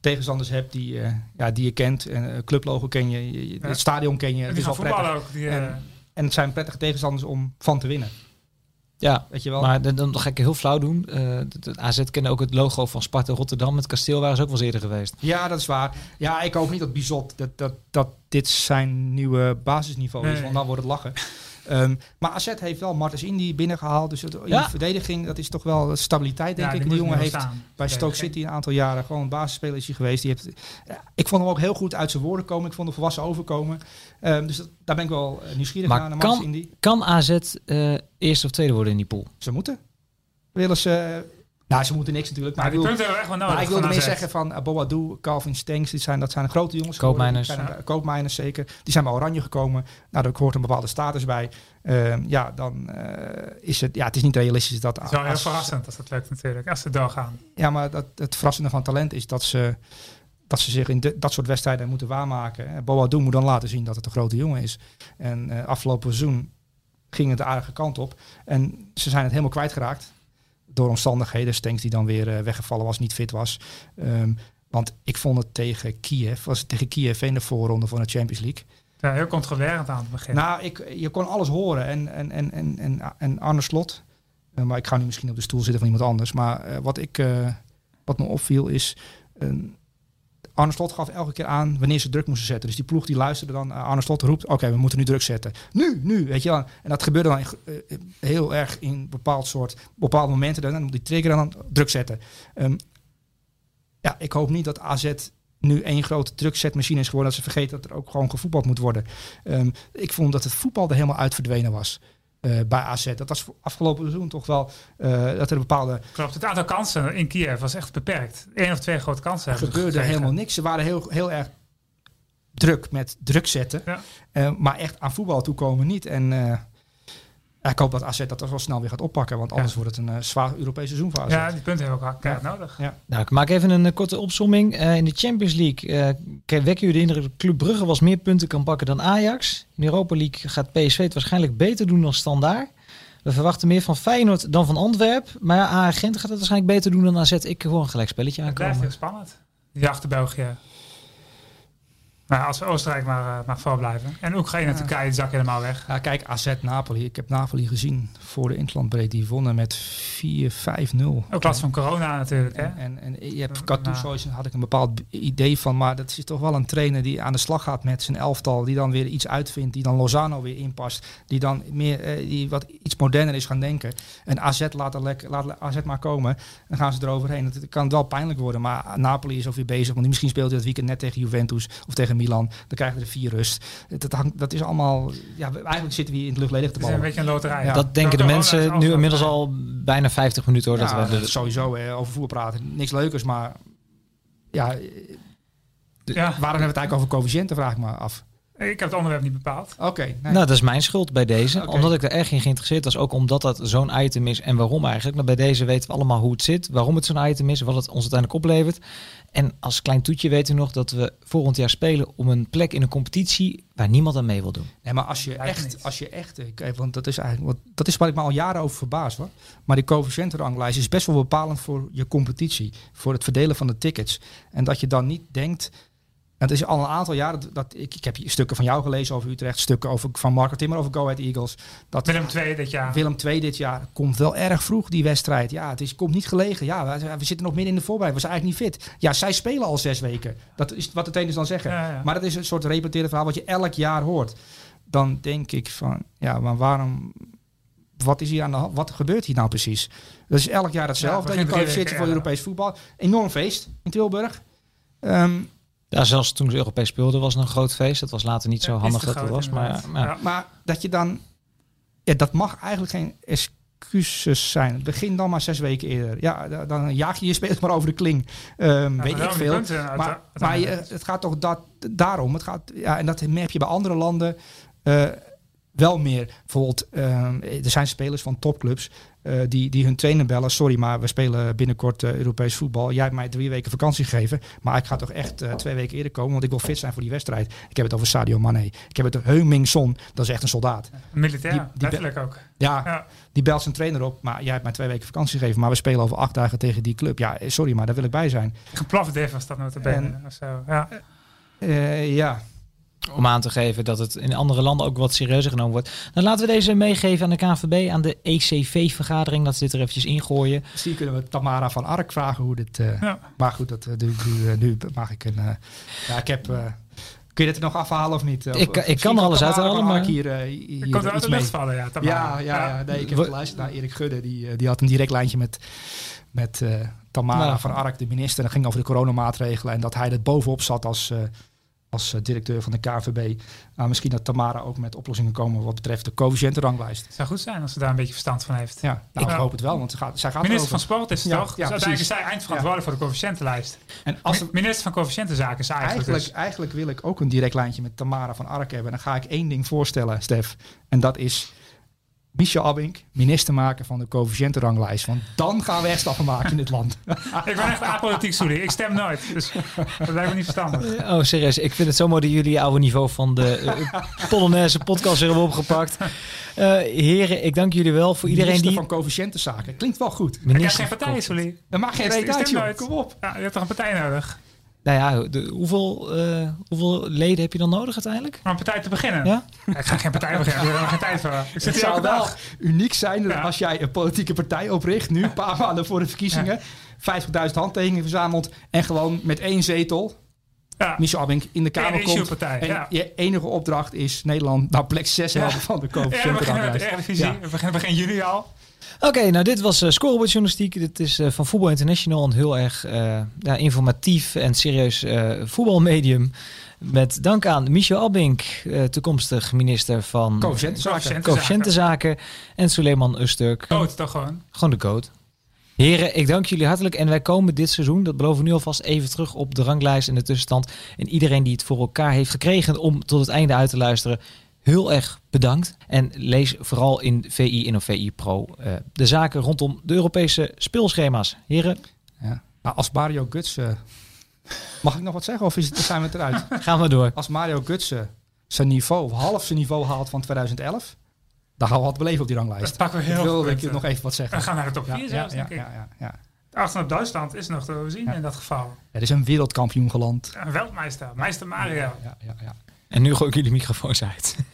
tegenstanders hebt die, eh, ja, die je kent. En, eh, clublogo ken je, je- Ja. het stadion ken je. En Het is wel prettig. voetballen ook. Die, En- En het zijn prettige tegenstanders om van te winnen. Ja, Weet je wel? maar dan, dan ga ik heel flauw doen. Eh, de, de AZ kende ook het logo van Sparta Rotterdam. Het kasteel waren ze ook wel eens eerder geweest. Ja, dat is waar. Ja, ik hoop niet dat Bizot dat, dat, dat dit zijn nieuwe basisniveau is, Nee. want dan wordt het lachen. Ehm, maar AZ heeft wel Martens Indy binnengehaald, dus het, in de verdediging, dat is toch wel stabiliteit, denk ik. die jongen heeft staan. bij Stoke City een aantal jaren gewoon basisspeler is hij geweest. Die heeft, ja, ik vond hem ook heel goed uit zijn woorden komen. Ik vond hem volwassen overkomen. Ehm, dus dat- daar ben ik wel eh, nieuwsgierig Maar naar. kan- Indy. Kan AZ eh, eerste of tweede worden in die pool? Ze moeten. Willen ze... Nou, ze moeten niks natuurlijk. Maar Maar ik die we echt wel nodig. maar ik wilde meer zeggen van uh, Boadou, Calvin Stenks, dit zijn, dat zijn grote jongens. Die zijn, Koopmeiners zeker. Die zijn bij Oranje gekomen. Nou, daar hoort een bepaalde status bij. Ehm, ja, dan eh, is het, ja, het is niet realistisch dat... Het is wel heel verrassend als dat lukt natuurlijk. Als ze doorgaan. Ja, maar dat, het verrassende van talent is dat ze, dat ze zich in de- dat soort wedstrijden moeten waarmaken. Eh, Boadou moet dan laten zien dat het een grote jongen is. En eh, afgelopen seizoen ging het de aardige kant op. En ze zijn het helemaal kwijtgeraakt. Door omstandigheden. Stenks die dan weer eh, weggevallen was, niet fit was. Ehm, want ik vond het tegen Kiev, was het tegen Kiev in de voorronde van de Champions League. Ja, heel controlerend aan het begin. Nou, ik, je kon alles horen. En, en, en, en, en, en Arne Slot, eh, maar ik ga nu misschien op de stoel zitten van iemand anders. Maar eh, wat, ik, wat me opviel is, eh, Arne Slot gaf elke keer aan wanneer ze druk moesten zetten. Dus die ploeg die luisterde dan, eh, Arne Slot roept, oké, we moeten nu druk zetten. Nu, nu, weet je wel. En dat gebeurde dan eh, heel erg in bepaald soort, bepaalde momenten. Dan die trigger dan druk zetten. Ehm, ja, ik hoop niet dat AZ nu één grote drukzetmachine is geworden. Dat ze vergeten dat er ook gewoon gevoetbald moet worden. Ehm, ik vond dat het voetbal er helemaal uit verdwenen was. Eh, bij AZ. Dat was afgelopen seizoen toch wel eh, dat er een bepaalde Klopt, het aantal kansen in Kiev was echt beperkt. Eén of twee grote kansen er gebeurde gekregen. helemaal niks. Ze waren heel, heel erg druk met druk zetten. Ja. Eh, maar echt aan voetbal toekomen niet. En ik hoop dat AZ dat wel snel weer gaat oppakken. Want anders Ja. wordt het een eh, zwaar Europees seizoen voor AZ. Ja, die punten hebben we ook keihard nodig. Nou, ik maak even een eh, korte opsomming. Eh, in de Champions League uh, wekken jullie de indruk dat Club Brugge was meer punten kan pakken dan Ajax. In de Europa League gaat PSV het waarschijnlijk beter doen dan Standaard. We verwachten meer van Feyenoord dan van Antwerp. Maar ja, AA Gent gaat het waarschijnlijk beter doen dan AZ. Ik gewoon een gelijk spelletje Het blijft aankomen. heel spannend. Die achter België. Nou, als we Oostenrijk maar, uh, maar voorblijven. En Oekraïne en Turkije zak helemaal weg. Ja, kijk, AZ Napoli. Ik heb Napoli gezien voor de interlandbreed. Die wonnen met 4-5-0. Ook last van corona natuurlijk. Hè? En, en, en je hebt Gattuso, had ik een bepaald idee van. Maar dat is toch wel een trainer die aan de slag gaat met zijn elftal. Die dan weer iets uitvindt. Die dan Lozano weer inpast. Die dan meer, eh, die wat iets moderner is gaan denken. En AZ laat, er lekker, laat AZ maar komen. Dan gaan ze eroverheen. Het kan wel pijnlijk worden. Maar Napoli is ook weer bezig. Want misschien speelt hij het weekend net tegen Juventus of tegen Milan. Dan krijgen we de vier rust. Dat, hangt, dat is allemaal... Ja, eigenlijk zitten we hier in het luchtledig te ballen. Het is een beetje een loterij. Ja. Dat denken de mensen nu inmiddels al bijna 50 minuten hoor. Ja, dat we de, sowieso hè, over voetbal praten. Niks leukers, maar... Ja, ja. waarom hebben we het eigenlijk over coëfficiënten, vraag ik me af. Ik heb het onderwerp niet bepaald. Oké. Okay, nee. Nou, dat is mijn schuld bij deze. Okay. Omdat ik er erg in geïnteresseerd was. Ook omdat dat zo'n item is en waarom eigenlijk. Maar bij deze weten we allemaal hoe het zit. Waarom het zo'n item is. Wat het ons uiteindelijk oplevert. En als klein toetje weten we nog dat we volgend jaar spelen om een plek in een competitie waar niemand aan mee wil doen. Nee, maar als je echt, als je echt, kijk, want dat is eigenlijk wat, dat is waar ik me al jaren over verbaas hoor. Maar die coëfficiëntenranglijst is best wel bepalend voor je competitie, voor het verdelen van de tickets. En dat je dan niet denkt, het is al een aantal jaren dat, ik, ik heb stukken van jou gelezen over Utrecht, stukken over, van Marco Timmer over Go Ahead Eagles. Dat Willem 2 dit jaar. Willem 2 dit jaar komt wel erg vroeg die wedstrijd. Ja, het is, komt niet gelegen. Ja, we, we zitten nog midden in de voorbereiding. We zijn eigenlijk niet fit. Ja, zij spelen al zes weken. Dat is wat de trainers dan zeggen. Ja, ja. Maar dat is een soort repeterend verhaal wat je elk jaar hoort. Dan denk ik van, ja, maar waarom wat is hier aan de hand? Wat gebeurt hier nou precies? Dat is elk jaar hetzelfde. Ja, je kwalificeert voor Europees voetbal. Enorm feest in Tilburg. Um, ja, zelfs toen ze Europees speelden was het een groot feest. Dat was later niet zo handig dat het was. Maar, maar, ja. maar dat je dan... Ja, dat mag eigenlijk geen excuses zijn. Begin dan maar zes weken eerder. Ja, dan jaag je je spelers maar over de kling. Um, weet ik veel. Punten, maar, maar je, het gaat toch dat, daarom. Het gaat, ja, en dat heb je bij andere landen... Uh, wel meer. Bijvoorbeeld, uh, er zijn spelers van topclubs uh, die, die hun trainer bellen. Sorry, maar we spelen binnenkort uh, Europees voetbal. Jij hebt mij drie weken vakantie gegeven. Maar ik ga toch echt uh, twee weken eerder komen. Want ik wil fit zijn voor die wedstrijd. Ik heb het over Sadio Mane. Ik heb het over Heung-Min Son. Dat is echt een soldaat. Militair, die, die letterlijk ook. Ja, ja, die belt zijn trainer op. Maar jij hebt mij twee weken vakantie gegeven. Maar we spelen over acht dagen tegen die club. Ja, sorry, maar daar wil ik bij zijn. Geplaft even was dat nou te benen. Of zo. Ja. ja, om aan te geven dat het in andere landen ook wat serieuzer genomen wordt. Dan laten we deze meegeven aan de KNVB, aan de ECV-vergadering. Dat ze dit er eventjes ingooien. Misschien kunnen we Tamara van Ark vragen hoe dit... Uh, ja. Maar goed, dat, uh, nu, nu, nu, mag ik een... Uh, ja, ik heb... Kun je dit er nog afhalen of niet? Of, ik, ik kan alles uithalen, maar... Hier, hier ik kan er uit de vallen, ja. Tamara. Ja, ja, ja. Nee, ik heb geluisterd naar Erik Gudde. Die, die had een direct lijntje met, met uh, Tamara nou, van Ark, de minister. Dat ging over de coronamaatregelen. En dat hij er bovenop zat als... Als directeur van de KVB. Misschien dat Tamara ook met oplossingen komen wat betreft de coëfficiëntenranglijst. Het zou goed zijn als ze daar een beetje verstand van heeft. Ja, nou, ik hoop het wel, want ze gaat, zij gaat Minister van Sport is het ja, toch? Ja, dus eigenlijk zij eindverantwoordelijk voor de coëfficiëntenlijst. En als de, minister van coëfficiëntenzaken is eigenlijk eigenlijk, dus. eigenlijk wil ik ook een direct lijntje met Tamara van Ark hebben. En dan ga ik één ding voorstellen, Stef. En dat is Michel Abink minister maken van de coëfficiëntenranglijst. Want dan gaan we echt stappen maken in dit land. (laughs) ik ben echt apolitiek, sorry. Ik stem nooit. Dus dat lijkt me niet verstandig. Oh, serieus. Ik vind het zo mooi dat jullie oude niveau van de uh, Polonaise podcast hebben opgepakt. Uh, heren, ik dank jullie wel voor iedereen minister die... van coëfficiëntenzaken. Klinkt wel goed. Minister ik heb geen partij, sorry. Dat mag geen joh. Kom op. Ja, je hebt toch een partij nodig? Nou ja, de, hoeveel, uh, hoeveel leden heb je dan nodig uiteindelijk? Om een partij te beginnen? Ja? ja ik ga geen partij beginnen, ik heb er geen tijd voor. Ik zit het zou wel dag. uniek zijn ja. als jij een politieke partij opricht, nu een paar maanden voor de verkiezingen, ja. 50.000 handtekeningen verzameld en gewoon met één zetel, ja. Michel Abink, in de Kamer komt. En ja. je enige opdracht is Nederland naar plek 6 helpen van de coëfficiëntenranglijst. Ja, we beginnen, we beginnen begin juni al. Oké, okay, nou dit was uh, scorebordjournalistiek. Dit is uh, van Voetbal International een heel erg uh, ja, informatief en serieus voetbalmedium. Met dank aan Michel Albink, toekomstig minister van Coëfficiëntenzaken. En Suleiman Usturk. Coat toch gewoon? Gewoon de coat. Heren, ik dank jullie hartelijk. En wij komen dit seizoen, dat beloven we nu alvast, even terug op de ranglijst en de tussenstand. En iedereen die het voor elkaar heeft gekregen om tot het einde uit te luisteren, heel erg bedankt. En lees vooral in VI in of VI Pro uh, de zaken rondom de Europese speelschema's. Heren. Ja. Maar als Mario Gutsen... Mag ik nog wat zeggen of is het, zijn we eruit? (laughs) Gaan we door. Als Mario Gutsen zijn niveau, of half zijn niveau haalt van 2011... Dan gaan we wat beleven op die ranglijst. Dat pakken we heel ik wil ik nog even wat zeggen. We gaan naar de top 4 ja, zelfs, ja, ja, Duitsland is nog te Ja. in dat geval. Het is een wereldkampioen geland. Een Weltmeister, Meister Mario. Ja, ja, ja. En nu gooi ik jullie microfoons uit. (laughs)